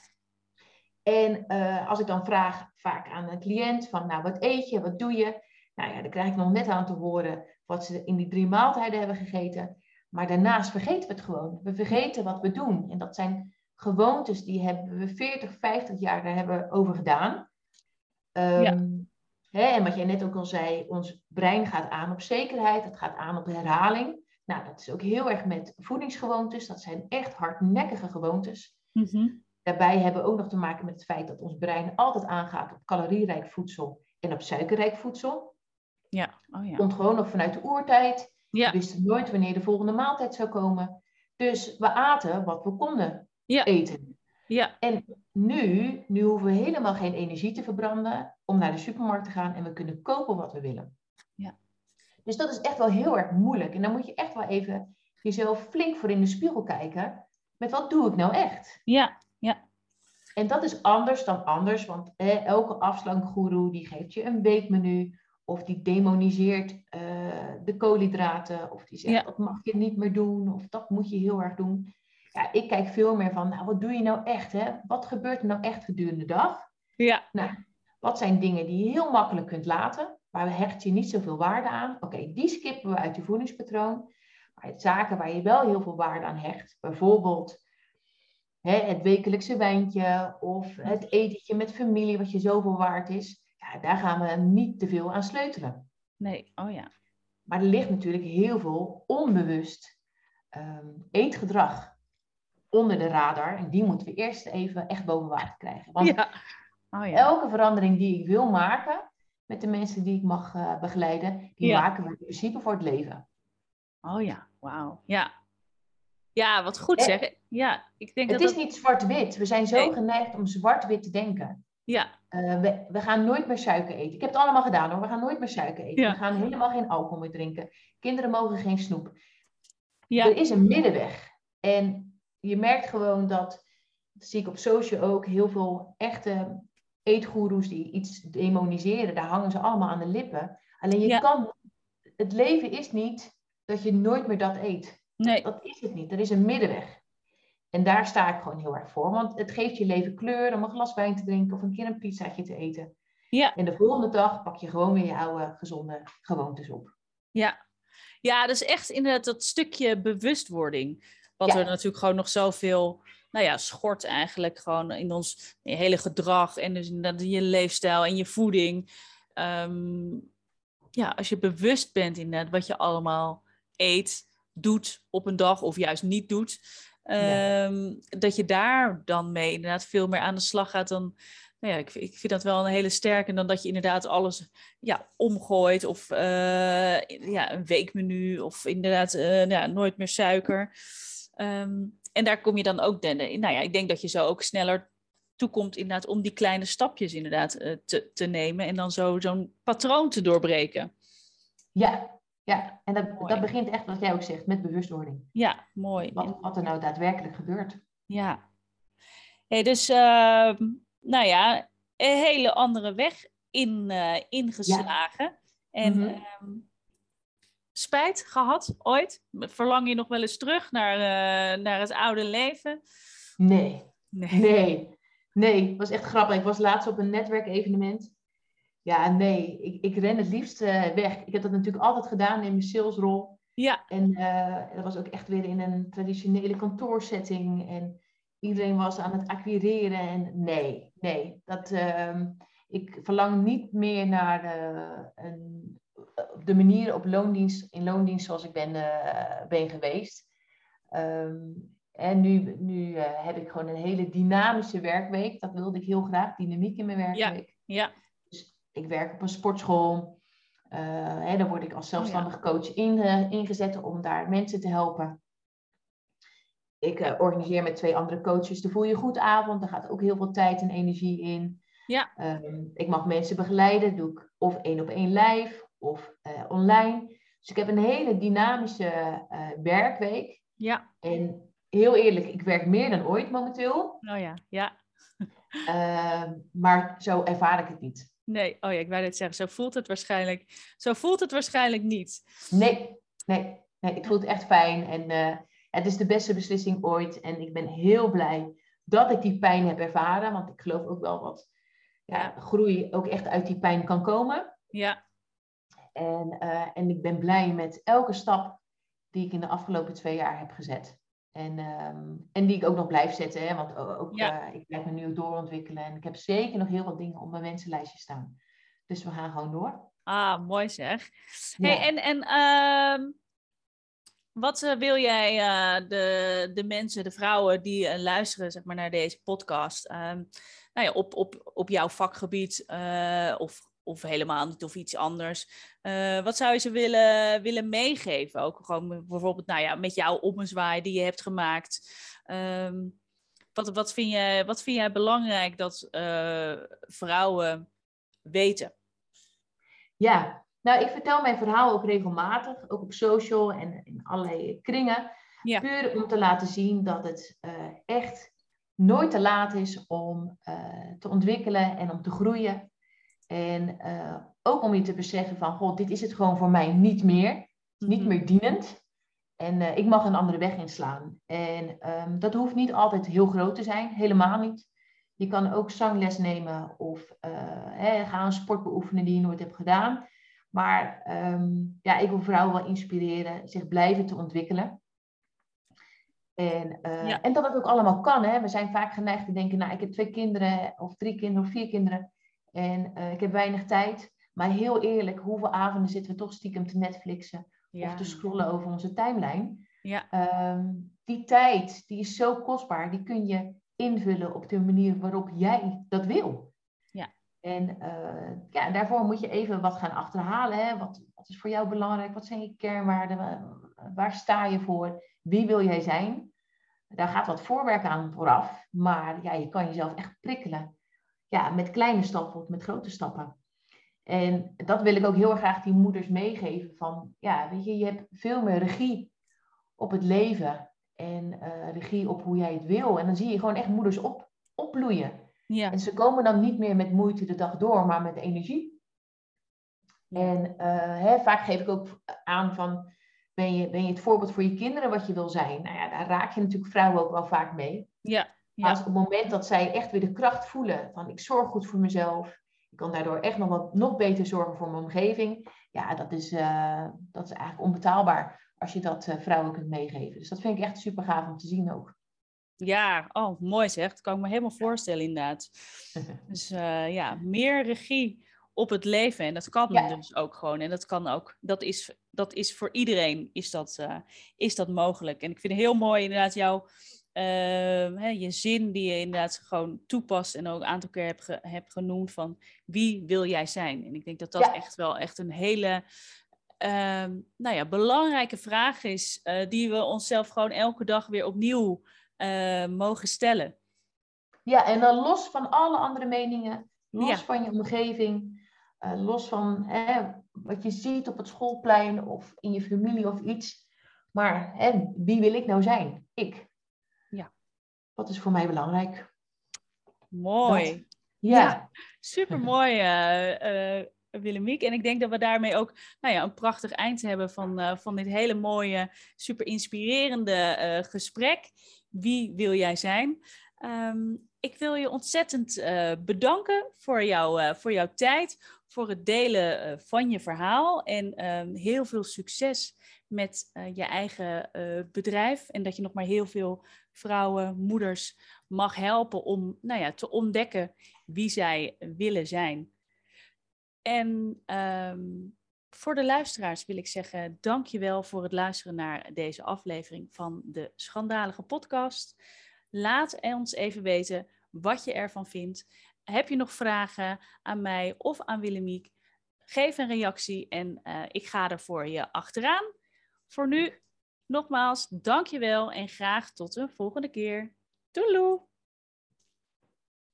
En uh, als ik dan vraag vaak aan een cliënt van, nou, wat eet je, wat doe je? Nou ja, dan krijg ik nog net aan te horen wat ze in die drie maaltijden hebben gegeten. Maar daarnaast vergeten we het gewoon. We vergeten wat we doen. En dat zijn gewoontes die hebben we 40, 50 jaar daar hebben over gedaan. Um, ja. hè, en wat jij net ook al zei, ons brein gaat aan op zekerheid, het gaat aan op herhaling. Nou, dat is ook heel erg met voedingsgewoontes. Dat zijn echt hardnekkige gewoontes. Mm -hmm. Daarbij hebben we ook nog te maken met het feit dat ons brein altijd aangaat op calorierijk voedsel en op suikerrijk voedsel. Ja, oh ja. Komt gewoon nog vanuit de oertijd. Ja. We wisten nooit wanneer de volgende maaltijd zou komen. Dus we aten wat we konden ja. eten. Ja. En nu, nu hoeven we helemaal geen energie te verbranden om naar de supermarkt te gaan en we kunnen kopen wat we willen. Ja. Dus dat is echt wel heel erg moeilijk. En dan moet je echt wel even jezelf flink voor in de spiegel kijken. Met wat doe ik nou echt? Ja, ja. En dat is anders dan anders, want eh, elke afslankgoeroe die geeft je een weekmenu of die demoniseert uh, de koolhydraten, of die zegt Ja. dat mag je niet meer doen, of dat moet je heel erg doen. Ja, ik kijk veel meer van, nou, wat doe je nou echt? Hè? Wat gebeurt er nou echt gedurende de dag? Ja. Nou, wat zijn dingen die je heel makkelijk kunt laten, waar hecht je niet zoveel waarde aan? Oké, die skippen we uit je voedingspatroon. Maar het zaken waar je wel heel veel waarde aan hecht, bijvoorbeeld hè, het wekelijkse wijntje of het etentje met familie, wat je zoveel waard is, ja, daar gaan we niet te veel aan sleutelen. Nee, oh ja. Maar er ligt natuurlijk heel veel onbewust um, eetgedrag onder de radar. En die moeten we eerst even echt boven water krijgen. Want ja. Oh, ja. elke verandering die ik wil maken met de mensen die ik mag uh, begeleiden, die Ja. maken we in principe voor het leven. Oh ja, wauw. Ja. Ja, wat goed Eh, zeg. Ja, ik denk Het dat is dat... niet zwart-wit. We zijn zo Nee. geneigd om zwart-wit te denken. Ja, Uh, we, we gaan nooit meer suiker eten. Ik heb het allemaal gedaan hoor. We gaan nooit meer suiker eten. Ja. We gaan helemaal geen alcohol meer drinken. Kinderen mogen geen snoep. ja, Er is een middenweg. En je merkt gewoon dat, dat zie ik op social ook, heel veel echte eetgoeroes die iets demoniseren, daar hangen ze allemaal aan de lippen. Alleen je Ja. kan, het leven is niet dat je nooit meer dat eet. Nee. Dat is het niet. Er is een middenweg. En daar sta ik gewoon heel erg voor. Want het geeft je leven kleur om een glas wijn te drinken of een keer een pizzaatje te eten. Ja. En de volgende dag pak je gewoon weer je oude gezonde gewoontes op. Ja. ja, dat is echt inderdaad dat stukje bewustwording. Wat Ja. er natuurlijk gewoon nog zoveel, nou ja, schort eigenlijk gewoon in ons hele gedrag en dus inderdaad in je leefstijl en je voeding. Ehm, ja, als je bewust bent inderdaad wat je allemaal eet, doet op een dag of juist niet doet. Ja. ehm, Dat je daar dan mee inderdaad veel meer aan de slag gaat dan. Nou ja, ik, vind- ik vind dat wel een hele sterke. Dan dat je inderdaad alles ja, omgooit. Of eh, ja, een weekmenu. Of inderdaad eh, nou ja, nooit meer suiker. Ehm, en daar kom je dan ook. Nou ja, ik denk dat je zo ook sneller toekomt inderdaad om die kleine stapjes inderdaad eh, te, te nemen. En dan zo zo'n patroon te doorbreken. Ja, ja. en dat, Mooi. dat begint echt, wat jij ook zegt, met bewustwording. Ja, mooi. Wat, wat er nou daadwerkelijk gebeurt. Ja. Hey, dus, ehm, nou ja, een hele andere weg in, eh, ingeslagen. En Mhm. ehm, spijt gehad ooit? Verlang je nog wel eens terug naar, eh, naar het oude leven? Nee, Nee. nee, nee. Het was echt grappig. Ik was laatst op een netwerkevenement. Ja, nee. Ik, ik ren het liefst eh, weg. Ik heb dat natuurlijk altijd gedaan in mijn salesrol. Ja, En eh, dat was ook echt weer in een traditionele kantoorsetting. En iedereen was aan het acquireren. En nee, nee. Dat, ehm, ik verlang niet meer naar eh, een, de manier op loondienst, in loondienst zoals ik ben, ben geweest. Ehm, en nu, nu heb ik gewoon een hele dynamische werkweek. Dat wilde ik heel graag, dynamiek in mijn werkweek. ja, Dus ik werk op een sportschool. Eh, hè, daar word ik als zelfstandig coach in, eh, ingezet om daar mensen te helpen. Ik eh, organiseer met twee andere coaches de Voel Je Goed avond. Daar gaat ook heel veel tijd en energie in. Ja. Ehm, ik mag mensen begeleiden. Doe ik of één op één live of online. Dus ik heb een hele dynamische werkweek. ja. En heel eerlijk, ik werk meer dan ooit momenteel. Oh ja, ja. Ehm, maar zo ervaar ik het niet. Nee, oh ja, ik wou net zeggen, zo voelt het waarschijnlijk. Zo voelt het waarschijnlijk niet. Nee, nee, nee, het voelt echt fijn. En eh, het is de beste beslissing ooit. En ik ben heel blij dat ik die pijn heb ervaren. Want ik geloof ook wel wat ja, Ja. groei ook echt uit die pijn kan komen. Ja, En, eh, en ik ben blij met elke stap die ik in de afgelopen twee jaar heb gezet. En, ehm, en die ik ook nog blijf zetten. Hè, want ook, Ja. eh, ik blijf me nu ook doorontwikkelen. En ik heb zeker nog heel wat dingen op mijn wensenlijstje staan. Dus we gaan gewoon door. ah, mooi zeg. Ja. Hey, en en ehm, wat eh, wil jij eh, de, de mensen, de vrouwen die luisteren zeg maar, naar deze podcast, ehm, nou ja, op, op, op jouw vakgebied of, of helemaal niet of iets anders, eh, wat zou je ze willen, willen meegeven? Ook gewoon bijvoorbeeld nou ja, met jouw ommezwaai die je hebt gemaakt. Ehm, wat, wat, vind jij, wat vind jij belangrijk dat eh, vrouwen weten? Ja, nou, ik vertel mijn verhaal ook regelmatig, ook op social en in allerlei kringen. Ja. Puur om te laten zien dat het eh, echt nooit te laat is om te ontwikkelen en om te groeien. En eh, ook om je te beseffen van, god, dit is het gewoon voor mij niet meer. Niet Mhm. meer dienend. En eh, ik mag een andere weg inslaan. En ehm, dat hoeft niet altijd heel groot te zijn, helemaal niet. Je kan ook zangles nemen of eh, hè, ga een sport beoefenen die je nooit hebt gedaan. Maar ehm, ja, ik wil vrouwen wel inspireren zich blijven te ontwikkelen. En, Ja. en dat het ook allemaal kan. Hè? We zijn vaak geneigd te denken, nou, ik heb twee kinderen of drie kinderen of vier kinderen. En eh, ik heb weinig tijd. Maar heel eerlijk, hoeveel avonden zitten we toch stiekem te Netflixen Ja. of te scrollen over onze timeline? Ja. Ehm, die tijd, die is zo kostbaar. Die kun je invullen op de manier waarop jij dat wil. Ja. En eh, ja, daarvoor moet je even wat gaan achterhalen. Hè? Wat, wat is voor jou belangrijk? Wat zijn je kernwaarden? Wa- Waar sta je voor? Wie wil jij zijn? Daar gaat wat voorwerk aan vooraf. Maar ja, je kan jezelf echt prikkelen. Ja, met kleine stappen of met grote stappen. En dat wil ik ook heel graag die moeders meegeven. Van ja, weet je, je hebt veel meer regie op het leven. En eh, regie op hoe jij het wil. En dan zie je gewoon echt moeders op, opbloeien. Ja. En ze komen dan niet meer met moeite de dag door, maar met energie. En eh, hè, vaak geef ik ook aan van, Ben je, ben je het voorbeeld voor je kinderen wat je wil zijn? Nou ja, daar raak je natuurlijk vrouwen ook wel vaak mee. Ja. Maar als op het moment dat zij echt weer de kracht voelen van ik zorg goed voor mezelf, ik kan daardoor echt nog wat nog beter zorgen voor mijn omgeving. Ja, dat is, uh, dat is eigenlijk onbetaalbaar als je dat uh, vrouwen kunt meegeven. Dus dat vind ik echt super gaaf om te zien ook. Ja, oh, mooi zeg. Dat kan ik me helemaal voorstellen inderdaad. dus uh, ja, meer regie op het leven. En dat kan ja. dus ook gewoon. En dat kan ook. Dat is, dat is voor iedereen is dat, uh, is dat mogelijk. En ik vind het heel mooi inderdaad jouw hè, je zin die je inderdaad gewoon toepast en ook een aantal keer hebt, ge, hebt genoemd van wie wil jij zijn? En ik denk dat dat ja. echt wel echt een hele uh, nou ja, belangrijke vraag is uh, die we onszelf gewoon elke dag weer opnieuw uh, mogen stellen. Ja, en dan los van alle andere meningen, los ja. van je omgeving, uh, los van hè, wat je ziet op het schoolplein of in je familie of iets. Maar hè, wie wil ik nou zijn? Ik. Wat is voor mij belangrijk? Mooi. Dat. Ja. ja. Super mooi, uh, uh, Willemiek. En ik denk dat we daarmee ook nou ja, een prachtig eind hebben van, uh, van dit hele mooie, super inspirerende gesprek. Wie wil jij zijn? Um, ik wil je ontzettend bedanken voor, jou, voor jouw tijd, voor het delen van je verhaal en um, heel veel succes met je eigen bedrijf. En dat je nog maar heel veel vrouwen, moeders mag helpen om nou ja, te ontdekken wie zij willen zijn. En um, voor de luisteraars wil ik zeggen, dankjewel voor het luisteren naar deze aflevering van de Schandalige Podcast. Laat ons even weten wat je ervan vindt. Heb je nog vragen aan mij of aan Willemiek? Geef een reactie en uh, ik ga er voor je achteraan. Voor nu, nogmaals, dankjewel en graag tot een volgende keer. Doei!